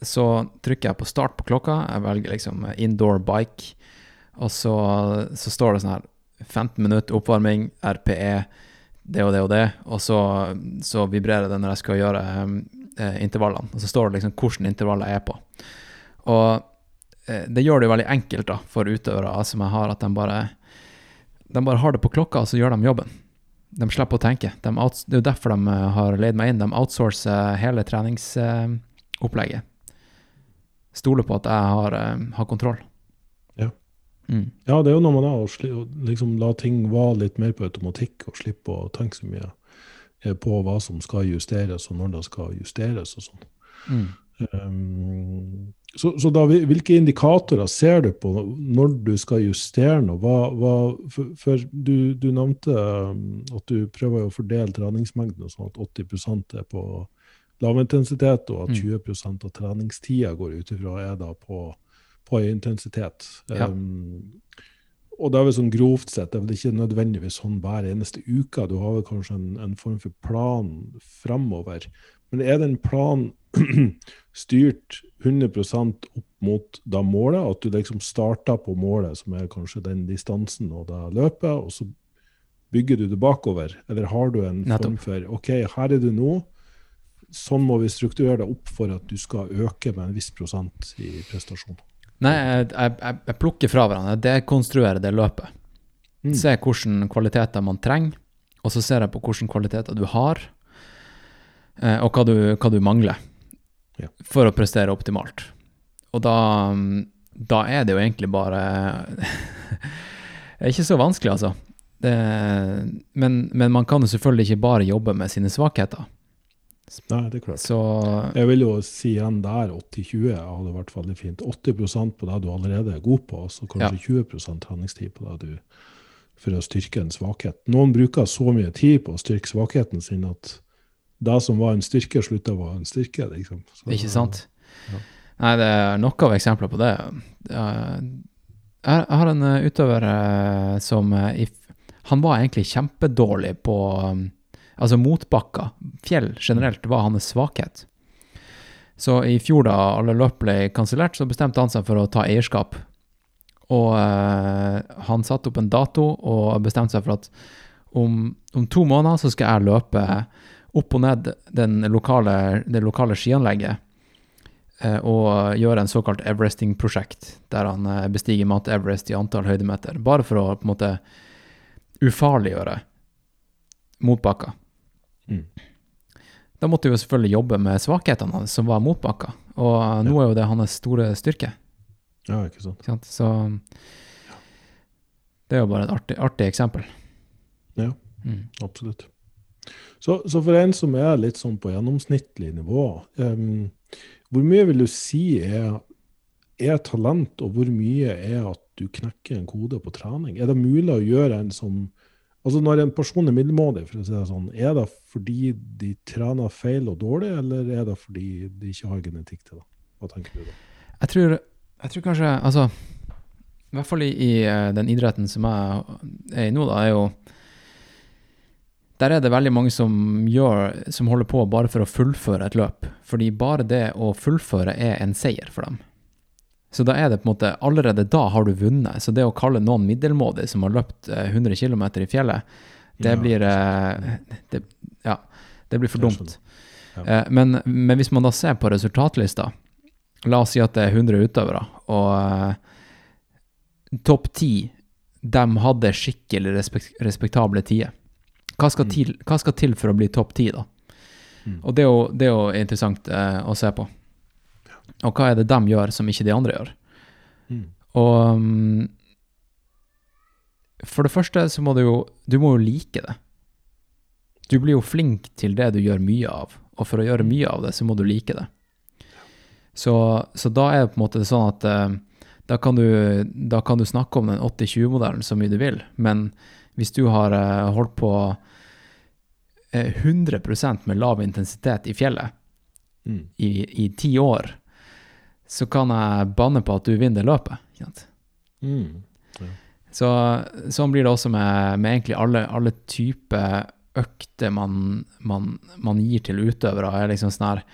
så trykker jeg på start på klokka. Jeg velger liksom indoor bike. Og så, så står det sånn her 15 minutter oppvarming, RPE, det og det og det. Og så, så vibrerer det når jeg skal gjøre um, intervallene. Og så står det liksom hvilke intervaller jeg er på. Og eh, det gjør det jo veldig enkelt da, for utøvere som jeg har, at de bare, de bare har det på klokka, og så gjør de jobben. De slipper å tenke. De outs, det er jo derfor de eh, har leid meg inn. De outsourcer hele treningsopplegget. Stole på at jeg har, eh, har kontroll. Ja. Mm. Ja, det er jo noe med det å liksom la ting være litt mer på automatikk, og slippe å tenke så mye på hva som skal justeres, og når det skal justeres og sånn. Mm. Um, så, så da, hvilke indikatorer ser du på når du skal justere noe? Hva, hva, for for du, du nevnte um, at du prøver å fordele treningsmengden sånn at 80 er på lavintensitet, og at Mm. 20% av treningstida går ut ifra er da på, på intensitet. Ja. Um, og det er vel sånn grovt sett, det er vel ikke nødvendigvis sånn hver eneste uke. Du har vel kanskje en, en form for plan fremover. Men er den planen styrt 100% opp mot da målet? At du liksom starter på målet, som er kanskje den distansen og det løpet, og så bygger du det bakover? Eller har du en form for OK, her er du nå. Sånn må vi strukturere det opp for at du skal øke med en viss prosent i prestasjon. Nei, jeg, jeg, jeg- plukker fra hverandre. Dekonstruerer det løpet. Mm. Se hvilke kvaliteter man trenger, og så ser jeg på hvilke kvaliteter du har, eh, og hva du, hva du mangler Ja. for å prestere optimalt. Og da, da er det jo egentlig bare Det er ikke så vanskelig, altså. Det, men, men man kan jo selvfølgelig ikke bare jobbe med sine svakheter. Nei, det er klart. Så Jeg vil jo si igjen der 80-20 hadde vært veldig fint. 80% på det du allerede er god på, og så kanskje 20% treningstid på det du for å styrke en svakhet. Noen bruker så mye tid på å styrke svakheten sin at det som var en styrke, slutta å være en styrke. Liksom. Så- Ikke sant? Ja. Nei, det er nok av eksempler på det. Jeg har en eh, utøver eh, som eh, Han var egentlig kjempedårlig på um, Altså motbakker. Fjell generelt var hans svakhet. Så i fjor, da alle løp ble kansellert, så bestemte han seg for å ta eierskap. Og eh, han satte opp en dato og bestemte seg for at om, om to måneder så skal jeg løpe opp og ned lokale, det lokale skianlegget eh, og gjøre en såkalt Everesting-prosjekt, der han eh, bestiger Mount Everest i antall høydemeter, bare for å på en måte ufarliggjøre motbakka. Mm. Da måtte vi jo selvfølgelig jobbe med svakhetene hans, som var motbakka, og nå nå er jo det hans store styrke. Ja, ikke sant. Ikke sant? Så det er jo bare et artig, artig eksempel. Ja. Mm. Absolutt. Så, så for en som er litt sånn på gjennomsnittlig nivå, um, hvor mye vil du si er, er talent, og hvor mye er at du knekker en kode på trening? Er det mulig å gjøre en som Altså Når en person er middelmådig, for å si det sånn, er det fordi de trener feil og dårlig, eller er det fordi de ikke har genetikk til det? Hva tenker du da? Jeg tror, jeg tror kanskje Altså, i hvert fall i, i eh, den idretten som jeg er i nå, da, er jo Der er det veldig mange som gjør Som holder på bare for å fullføre et løp. Fordi bare det å fullføre er en seier for dem. Så da er det på en måte Allerede da har du vunnet. Så det å kalle noen middelmådig som har løpt eh, 100 km i fjellet, det Ja, blir eh, det, Ja, det blir for dumt. Ja. Eh, Men, men hvis man da ser på resultatlista La oss si at det er 100 utøvere, og eh, topp 10 de hadde skikkelig respekt, respektable tider. Hva skal, Mm. til, hva skal til for å bli topp 10, da? Mm. Og det er jo, det er jo interessant eh, å se på. Og hva er det de gjør som ikke de andre gjør? Mm. Og mm, for det første så må du jo Du må jo like det. Du blir jo flink til det du gjør mye av, og for å gjøre mye av det, så må du like det. Så, så da er det på en måte sånn at eh, da, kan du, da kan du snakke om den 80-20-modellen så mye du vil, men hvis du har eh, holdt på eh, 100% med lav intensitet i fjellet Mm. i, i ti år, så kan jeg banne på at du vinner det løpet. Mm. Så, sånn blir det også med, med egentlig alle, alle typer økter man, man, man gir til utøvere. er liksom sånn her,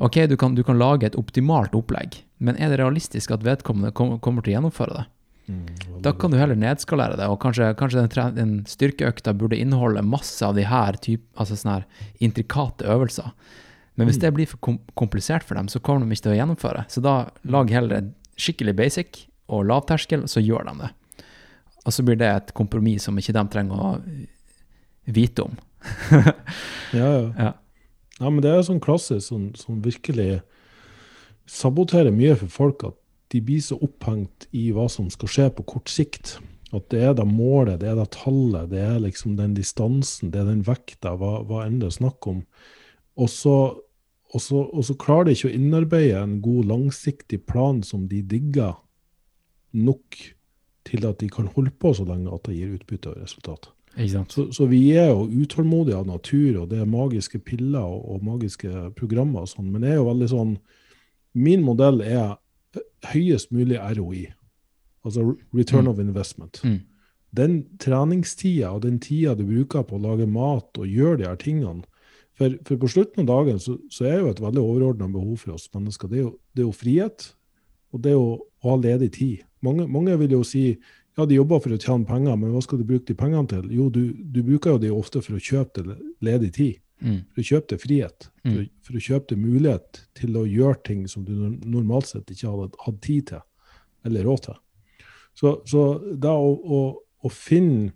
Ok, du kan, du kan lage et optimalt opplegg, men er det realistisk at vedkommende kom, kommer til å gjennomføre det? Mm. Da kan du heller nedskalere det, og kanskje, kanskje den, den styrkeøkta burde inneholde masse av de her typ, altså sånne her intrikate øvelser. Men hvis Mm. det blir for kom komplisert for dem, så kommer de ikke til å gjennomføre. Så da lag heller en skikkelig basic og lavterskel, så gjør de det. Og så blir det et kompromiss som ikke de trenger å vite om. Ja, ja. Ja. Ja, men det er sånn klasse som, som, virkelig saboterer mye for folk at de blir så opphengt i hva som skal skje på kort sikt. At det er da målet, det er da tallet, det er liksom den distansen, det er den vekta, hva, hva enn det er snakk om. Og så, og, så, og så klarer de ikke å innarbeide en god, langsiktig plan som de digger nok til at de kan holde på så lenge at det gir utbytte og resultat. Så, så vi er jo utålmodige av natur, og det er magiske piller og, og magiske programmer og sånn, men det er jo veldig sånn Min modell er høyest mulig ROI, altså return Mm. of investment. Mm. Den treningstida og den tida du bruker på å lage mat og gjøre de her tingene For, for på slutten av dagen så, så er jo et veldig overordna behov for oss mennesker, det er, jo, det er jo frihet, og det er å ha ledig tid. Mange, mange vil jo si ja, de jobber for å tjene penger, men hva skal du bruke de pengene til? Jo, du, du bruker jo de ofte for å kjøpe deg ledig tid. Mm. For å kjøpe deg frihet. For, å- for å kjøpe deg mulighet til å gjøre ting som du normalt sett ikke hadde hatt tid til, eller råd til. Så, så da å, å, å finne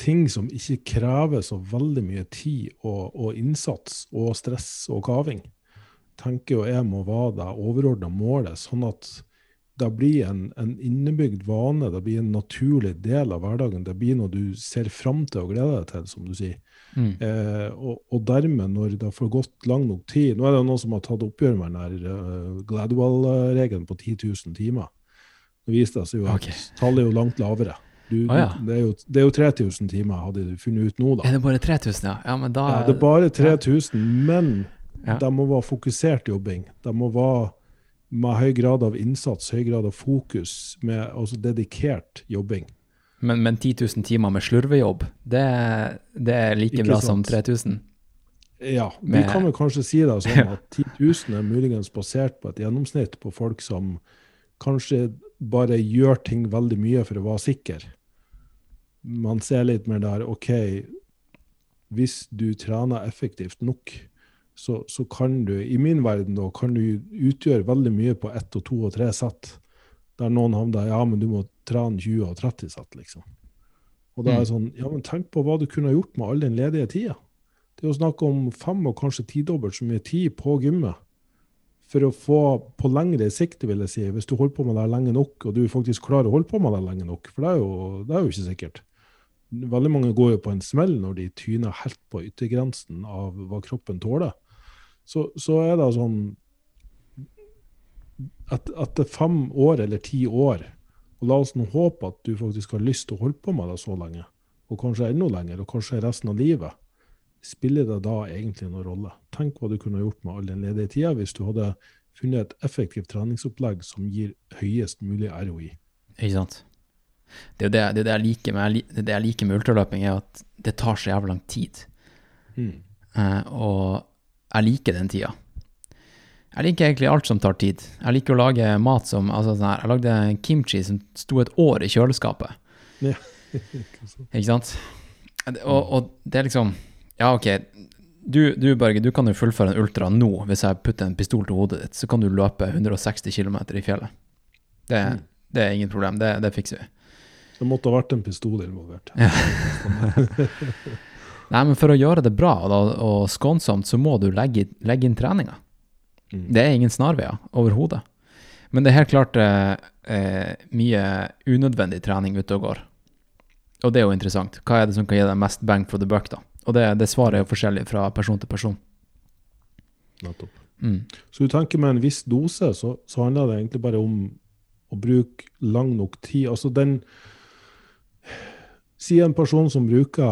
ting som ikke krever så veldig mye tid og, og innsats og stress og kaving, tenker jo jeg må være det overordna målet, sånn at det blir en, en innebygd vane, det blir en naturlig del av hverdagen. Det blir noe du ser fram til og gleder deg til, som du sier. Mm. Eh, og, og dermed, når det har gått lang nok tid Nå er det noen som har tatt oppgjør med den her uh, Gladwell-regelen på 10 000 timer. Det viste seg jo at okay. tallet er jo langt lavere. Du, Å ja. det, er jo, det er jo 3000 timer, hadde du funnet ut nå, da. Er det bare 3000, ja? Ja, men da Ja, det er bare 3000, men det må være fokusert jobbing. Det må være med høy grad av innsats, høy grad av fokus, med altså dedikert jobbing. Men, men 10 000 timer med slurvejobb, det, det er like Ikke bra som 3000? Ja, vi Med- kan vel kanskje si det sånn at 10 000 er muligens basert på et gjennomsnitt på folk som kanskje bare gjør ting veldig mye for å være sikker. Man ser litt mer der OK, hvis du trener effektivt nok, så, så kan du, i min verden, da, kan du utgjøre veldig mye på ett og to og tre sett. Der noen havner ja, men du må trene 20 og 30 sett, liksom. Og da er det sånn, ja, men tenk på hva du kunne gjort med all den ledige tida. Det er jo snakk om fem og kanskje tidobbelt så mye tid på gymmet for å få på lengre sikt, vil jeg si, hvis du holder på med det lenge nok, og du faktisk klarer å holde på med det lenge nok, for det er jo, det er jo ikke sikkert. Veldig mange går jo på en smell når de tyner helt på yttergrensen av hva kroppen tåler. Så, så er det sånn at etter fem år eller ti år, og la oss nå håpe at du faktisk har lyst til å holde på med det så lenge, og kanskje enda lenger, og kanskje resten av livet, spiller det da egentlig noen rolle? Tenk hva du kunne gjort med all den ledige tida hvis du hadde funnet et effektivt treningsopplegg som gir høyest mulig ROI. Ikke sant? Det er det, jeg liker med, det, jeg liker med ultraløping, er at det tar så jævlig lang tid. Eh, og jeg liker den tida. Jeg liker egentlig alt som tar tid. Jeg liker å lage mat som altså sånn her, Jeg lagde kimchi som sto et år i kjøleskapet. Ja. Ikke sant? Og, og det er liksom Ja, OK. Du, du Børge, du kan jo fullføre en ultra nå. Hvis jeg putter en pistol til hodet ditt, så kan du løpe 160 km i fjellet. Det, Mm. det er ingen problem. Det, det fikser vi. Det måtte ha vært en pistol involvert. Ja. Nei, men for å gjøre det bra da, og skånsomt, så må du legge, legge inn treninga. Mm. Det er ingen snarveier overhodet. Men det er helt klart eh, eh, mye unødvendig trening ute og går. Og det er jo interessant. Hva er det som kan gi deg mest bang for the buck, da? Og det, det svaret er jo forskjellig fra person til person. Nettopp. Mm. Så du tenker med en viss dose, så, så handler det egentlig bare om å bruke lang nok tid. Altså den Si en person som bruker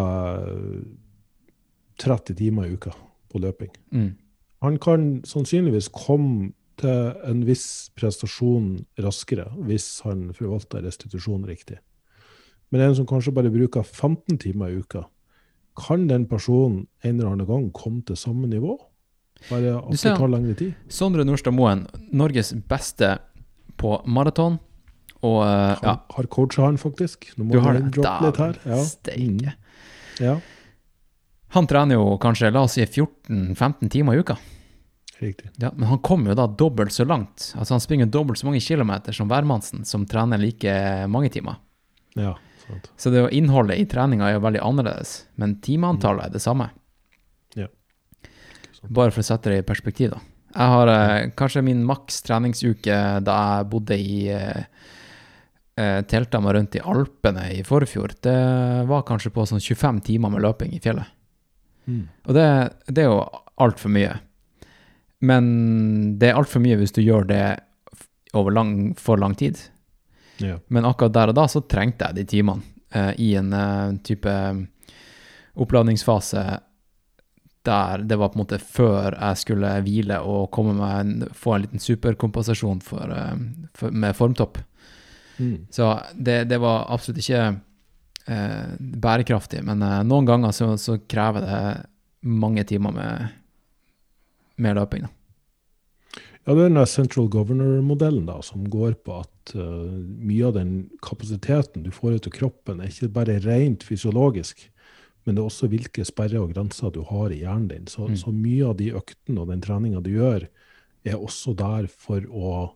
eh, 30 timer i uka på løping. Mm. Han kan sannsynligvis komme til en viss prestasjon raskere hvis han forvalter restitusjon riktig. Men en som kanskje bare bruker 15 timer i uka, kan den personen en eller annen gang komme til samme nivå? Bare at det tar lengre tid? Sondre Nordstad Moen, Norges beste på maraton. Og eh, ja, har coacha han faktisk. Nå må du har det. her. Ja. Steike. Mm. ja, Han trener jo kanskje, la oss si 14-15 timer i uka. riktig. Ja, men han kommer jo da dobbelt så langt. Altså Han springer dobbelt så mange kilometer som hvermannsen, som trener like mange timer. Ja, sant. Så det å innholdet i treninga er jo veldig annerledes, men timeantallet er det samme. Ja. Bare for å sette det i perspektiv, da. Jeg har eh, kanskje min maks treningsuke da jeg bodde i eh, eh, telta meg rundt i Alpene i forfjor. Det var kanskje på sånn 25 timer med løping i fjellet. Mm. Og det, det er jo altfor mye. Men det er altfor mye hvis du gjør det over lang, for lang tid. Ja. Men akkurat der og da så trengte jeg de timene eh, i en eh, type oppladningsfase der det var på en måte før jeg skulle hvile og komme meg en, få en liten superkompensasjon for, eh, for, med formtopp. Mm. Så det, det var absolutt ikke eh, bærekraftig, men eh, noen ganger så, så krever det mange timer med, med løping. Da. Ja, det er den Central Governor-modellen da, som går på at uh, mye av den kapasiteten du får ut av kroppen, er ikke bare rent fysiologisk, men det er også hvilke sperrer og grenser du har i hjernen din. Så, Mm. så mye av de øktene og den treninga du gjør, er også der for å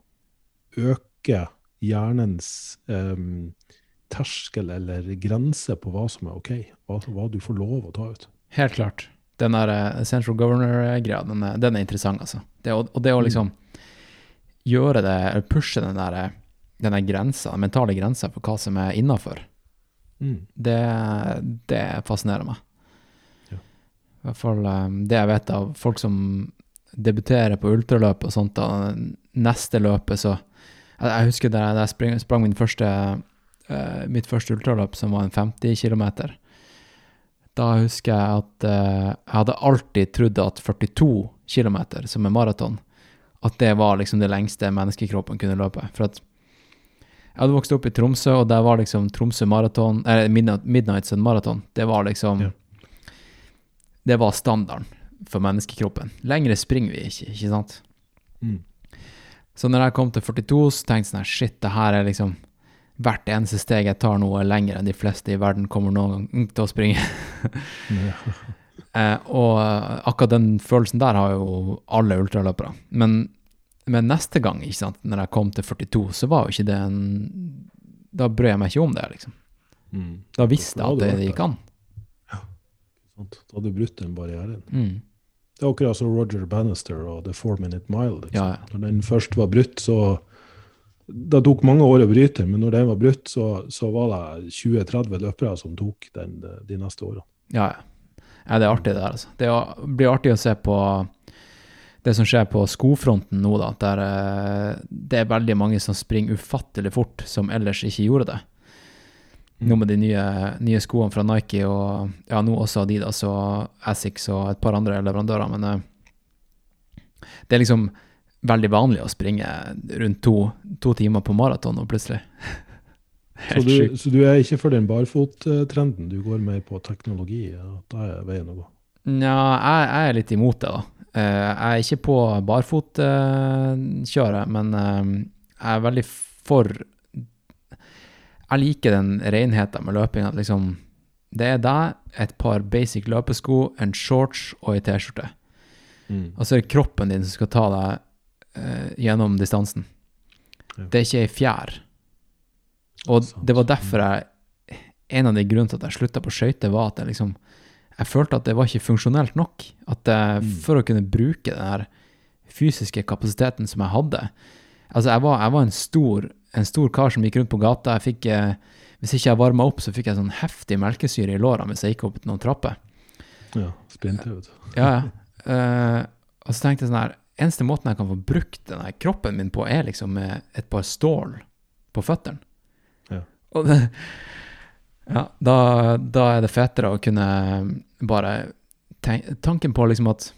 øke hjernens um, terskel eller grense på hva som er OK, hva, hva du får lov å ta ut. Helt klart. Den der eh, Central Governor-greia, den, den er interessant, altså. Det, og, og det å liksom gjøre det, eller pushe den der, eh, den der grensa, den mentale grensa for hva som er innafor, Mm. det, det fascinerer meg. Ja. I hvert fall eh, det jeg vet av folk som debuterer på ultraløp og sånt, da neste løpet så Jeg, jeg husker da jeg, da jeg sprang, sprang min første, uh, mitt første ultraløp, som var en 50 km. Da husker jeg at eh, jeg hadde alltid trodd at 42 km, som er maraton, at det var liksom det lengste menneskekroppen kunne løpe. For at jeg hadde vokst opp i Tromsø, og der var liksom Tromsø maraton, eller Midnight, Midnight Sun Marathon, det var liksom Ja. Det var standarden for menneskekroppen. Lengre springer vi ikke, ikke sant? Mm. Så når jeg kom til 42, så tenkte jeg sånn her, shit, det her er liksom Hvert eneste steg jeg tar nå, er lenger enn de fleste i verden kommer noen gang til å springe. Eh, og akkurat den følelsen der har jo alle ultraløpere. Men, men neste gang, ikke sant, når jeg kom til 42, så var jo ikke det en Da brød jeg meg ikke om det, liksom. Mm. Da visste jeg at det, det gikk an. Ja, Da hadde du brutt den barrieren. Mm. Det er akkurat som Roger Bannister og The Four Minute Mile. Liksom. Ja, ja. Når den først var brutt, så Det tok mange år å bryte, men når den var brutt, så, så var det 20-30 løpere som tok den de, neste årene. Ja, ja. det er artig det der, altså. Det blir artig å se på det som skjer på skofronten nå, da, der eh, det er veldig mange som springer ufattelig fort, som ellers ikke gjorde det. Nå med de nye, nye skoene fra Nike og ja, nå også Adidas og Asics og et par andre leverandører, men eh, det er liksom veldig vanlig å springe rundt to, to timer på maraton og plutselig. Så du, så du er ikke for den barfottrenden, du går mer på teknologi? Da er veien å gå. Nja, jeg, jeg er litt imot det, da. Eh, jeg er ikke på barfotkjøret, men eh, jeg er veldig for Jeg liker den renheten med løping. At liksom Det er deg, et par basic løpesko, en shorts og ei T-skjorte. Mm. Og så er det kroppen din som skal ta deg eh, gjennom distansen. Ja. Det er ikke ei fjær. Og det var derfor jeg En av de grunnene til at jeg slutta på skøyter, var at jeg liksom Jeg følte at det var ikke funksjonelt nok. At jeg, Mm. For å kunne bruke den her fysiske kapasiteten som jeg hadde Altså, jeg var, jeg var en, stor, en stor kar som gikk rundt på gata. Jeg fikk eh, Hvis ikke jeg varma opp, så fikk jeg sånn heftig melkesyre i lårene hvis jeg gikk opp noen trapper. Ja, spente, vet du. Ja, ja. Eh, og så tenkte jeg sånn her Eneste måten jeg kan få brukt denne kroppen min på, er liksom med et par stål på føttene. Ja. Og det, ja, da, da er det fetere å kunne bare tenke, Tanken på liksom at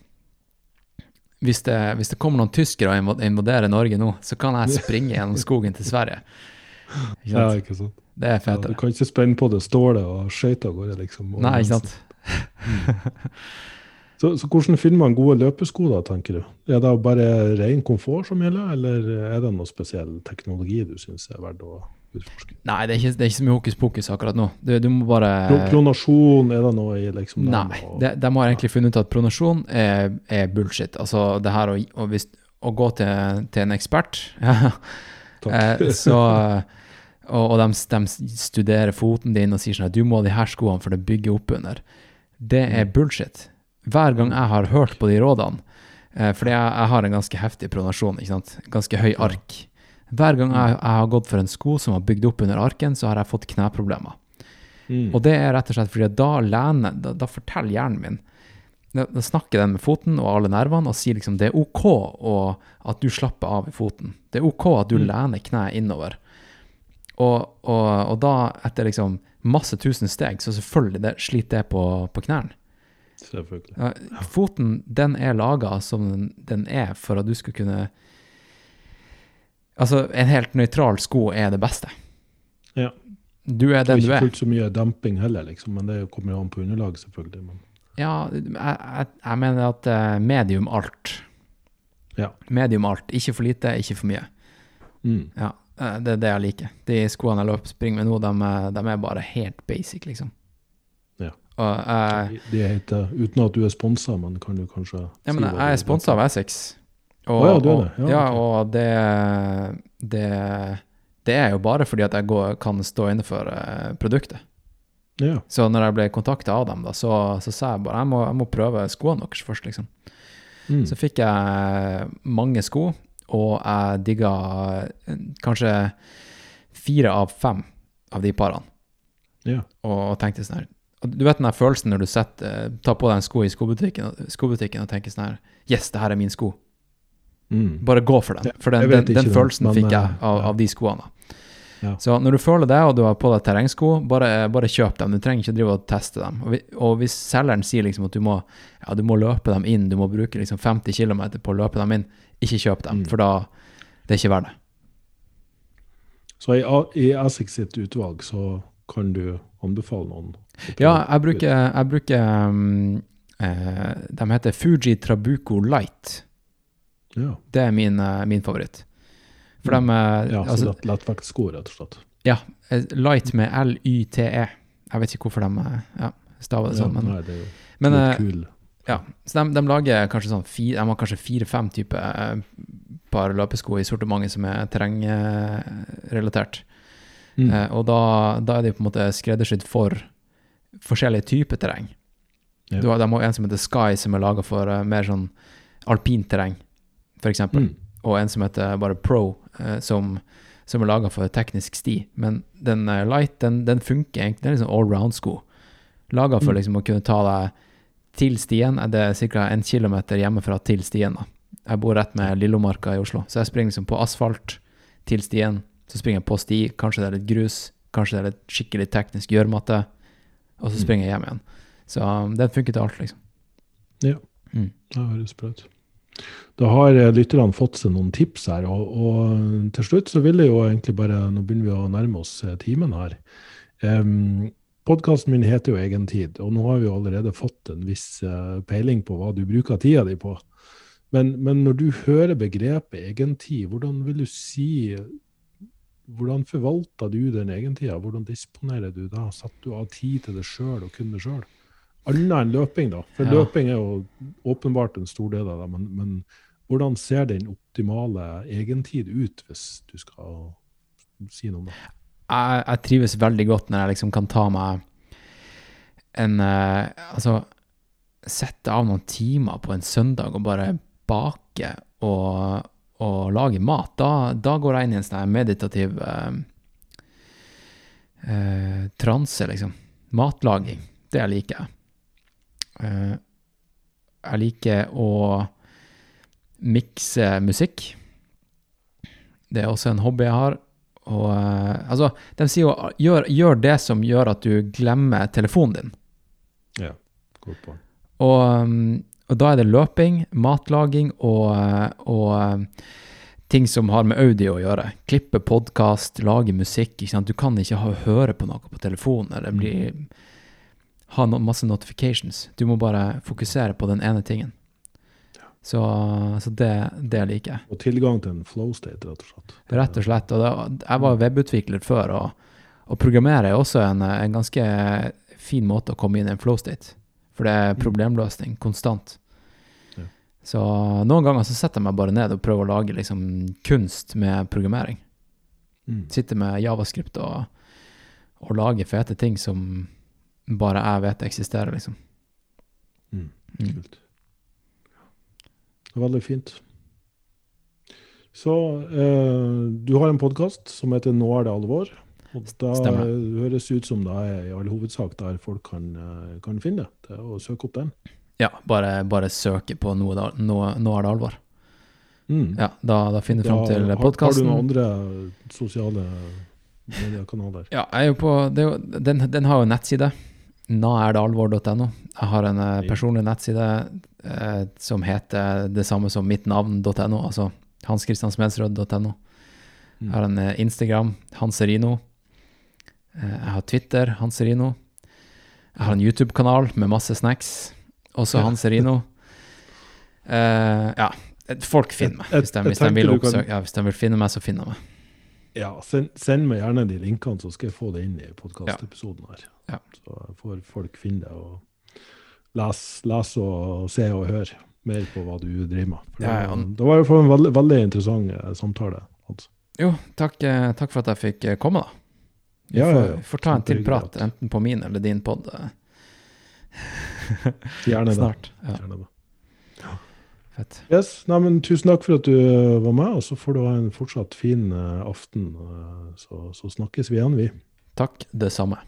hvis det, hvis det kommer noen tyskere og inva- invaderer Norge nå, så kan jeg springe gjennom skogen til Sverige. Ikke Ja, ikke sant? Det er Ja, du kan ikke spenne på det stålet og skøyte av gårde, liksom. Nei, ikke sant. sant? Så, så hvordan finner man gode løpesko, da, tenker du? Er det bare ren komfort som gjelder, eller er det noe spesiell teknologi du syns er verdt å utforske? Nei, det er ikke, det er ikke så mye hokus pokus akkurat nå. Du, du må bare Pronasjon, er det noe i liksom den, Nei, og- de, de har egentlig funnet ut at pronasjon er, er bullshit. Altså det her å, å, hvis, å gå til, til en ekspert eh, så, Og, og de, de studerer foten din og sier sånn at du må ha de her skoene for det bygger opp under. Det er Mm. bullshit. Hver gang jeg har hørt på de rådene, Eh, fordi jeg, jeg har en ganske heftig pronasjon, ikke sant. Ganske høy ark. Hver gang jeg, jeg har gått for en sko som har bygd opp under arken, så har jeg fått kneproblemer. Mm. Og det er rett og slett fordi da lener, da, da forteller hjernen min da, da snakker den med foten og alle nervene og sier liksom det er OK at du slapper av i foten. Det er OK at du Mm. lener kneet innover. Og, og, og da, etter liksom masse tusen steg, så selvfølgelig det sliter det på, på knærne. Selvfølgelig. Ja, foten, den er laga som den, er for at du skal kunne Altså, en helt nøytral sko er det beste. Ja. Du er den du er. ikke fullt så mye damping heller, liksom, men det kommer jo an på underlag, selvfølgelig. Men, Ja, jeg, jeg, jeg mener at eh, medium alt. Ja. Medium alt. Ikke for lite, ikke for mye. mm. Ja, eh, det er det jeg liker. De skoene jeg løper springer med nå, de, de er bare helt basic, liksom. Jeg, Det heter, uten at du er sponsa, men kan du kanskje ja, men si jeg er det sponsa av Essex. Og, oh, ja, du er og, det. Ja, ja, og det, det, det er jo bare fordi at jeg går, kan stå inne for eh, produktet. Ja. Så når jeg ble kontakta av dem, da, så, så sa jeg bare jeg må, jeg må prøve skoene deres først, liksom. Mm. Så fikk jeg mange sko, og jeg digga eh, kanskje fire av fem av de parene. ja. Og tenkte sånn her Du vet den der følelsen når du setter, eh, tar på deg en sko i skobutikken, skobutikken og tenker sånn her Yes, det her er min sko. Mm. Bare gå for den. For den, den, den, den følelsen men, fikk jeg eh, av, av de skoene. Ja. Så når du føler det, og du har på deg terrengsko, bare, bare kjøp dem. Du trenger ikke drive og teste dem. Og, vi, og hvis selgeren sier liksom at du må, ja, du må løpe dem inn, du må bruke liksom 50 km på å løpe dem inn, ikke kjøp dem, Mm. for da det er ikke verdt det. Så i, i Essex sitt utvalg så kan du anbefale noen? Ja, jeg bruker, jeg bruker um, eh, De heter Fuji Trabuco Light. Ja, Det er min, eh, min favoritt. For Mm. de er ja så altså, lett, lettvektsko, rett og slett. Ja. Light med L-Y-T-E. Jeg vet ikke hvorfor de eh, ja, staver det Ja, sånn, men, nei, det er jo men eh, kul. Ja, så de, de lager kanskje sånn fire, de har kanskje fire-fem typer eh, par løpesko i sortimentet som er terrengrelatert. Mm. Eh, og da, da er de på en måte skreddersydd for forskjellige typer terreng. Ja. Du har, de har en som heter Sky, som er laga for uh, mer sånn alpint terreng, f.eks. Mm. Og en som heter bare Pro, eh, som, som er laga for teknisk sti. Men den uh, light, den, den funker egentlig. Det er liksom allround-sko. Laga for Mm. liksom å kunne ta deg til stien. Det er ca. en kilometer hjemmefra til stien. da. Jeg bor rett med Lillomarka i Oslo, så jeg springer liksom på asfalt til stien. Så springer jeg på sti, kanskje det er litt grus, kanskje det er litt skikkelig teknisk gjørmatte, og så Mm. springer jeg hjem igjen. Så um, den funker til alt, liksom. Ja. Mm. Det høres bra ut. Da har eh, lytterne fått seg noen tips her, og, og til slutt så vil jeg jo egentlig bare Nå begynner vi å nærme oss eh, timen her. Um, Podkasten min heter jo Egentid, og nå har vi jo allerede fått en viss eh, peiling på hva du bruker tida di på. Men, men når du hører begrepet egentid, hvordan vil du si Hvordan forvalter du den egentida? Hvordan disponerer du da? Satte du av tid til deg sjøl og kun deg sjøl? Annet enn løping, da. For Ja. løping er jo åpenbart en stor del av det. Men, men hvordan ser den optimale egentid ut, hvis du skal si noe om det? jeg, jeg trives veldig godt når jeg liksom kan ta meg en eh, Altså sette av noen timer på en søndag og bare bake og, og lage mat. Da, da går jeg inn i en sånn meditativ eh, eh, transe, liksom. Matlaging. Det liker jeg. Eh, jeg liker å mikse musikk. Det er også en hobby jeg har. Og eh, altså, de sier jo gjør, gjør det som gjør at du glemmer telefonen din. Ja, godt poeng. Og, um, og da er det løping, matlaging og, eh, og eh, ting som har med audio å gjøre. Klippe podkast, lage musikk. Du kan ikke ha, høre på noe på telefonen eller bli, ha no, masse notifications. Du må bare fokusere på den ene tingen. Så, så det, det liker jeg. Og tilgang til en flow state, rett og slett. Rett og slett. Og det, jeg var webutvikler før, og, og programmere er også en, en ganske fin måte å komme inn i en flow state. For det er problemløsning konstant. Ja. Så noen ganger så setter jeg meg bare ned og prøver å lage liksom kunst med programmering. Mm. Sitte med javascript og, og lage fete ting som bare jeg vet eksisterer, liksom. Mm. Mm. Kult. Det veldig fint. Så eh, du har en podkast som heter 'Nå er det alvor'. Og da Stemmer. høres det ut som det er i all hovedsak der folk kan, eh, kan finne det. Å søke opp den. Ja, bare, bare søke på nå, da, nå, nå er det alvor. Mm. Ja, da, da finner du fram til podkasten. Har du noen andre sosiale mediekanaler? Ja, jeg er jo på, det er jo, den, den har jo nettside. naerdalvor.no. Jeg har en eh, personlig nettside eh, som heter det samme som mitt navn.no, altså hanskristiansmedsrød.no. Jeg har en eh, Instagram, Hanserino. Eh, jeg har Twitter, Hans-Rino. Jeg har en YouTube-kanal med masse snacks, også Ja. Hanserino. Uh, ja, folk finner meg. Hvis de, hvis, de vil oppsøke, ja, hvis de vil finne meg, så finner de meg. Ja, send, send meg gjerne de linkene, så skal jeg få det inn i podkastepisoden her. Ja. Så får folk finne det og lese, les og se og høre mer på hva du driver med. For Ja, ja. det, det var jo en veldig, veldig interessant eh, samtale. Hans. Jo, takk, eh, takk for at jeg fikk eh, komme, da. Vi Ja, ja, får, får ta en til prat, enten på min eller din pod Gjerne det. snart. Ja, Gjerne det. fett. Yes, nei, men Tusen takk for at du eh, var med, og så får du ha en fortsatt fin eh, aften. eh, så, så snakkes vi igjen, vi. Takk, det samme.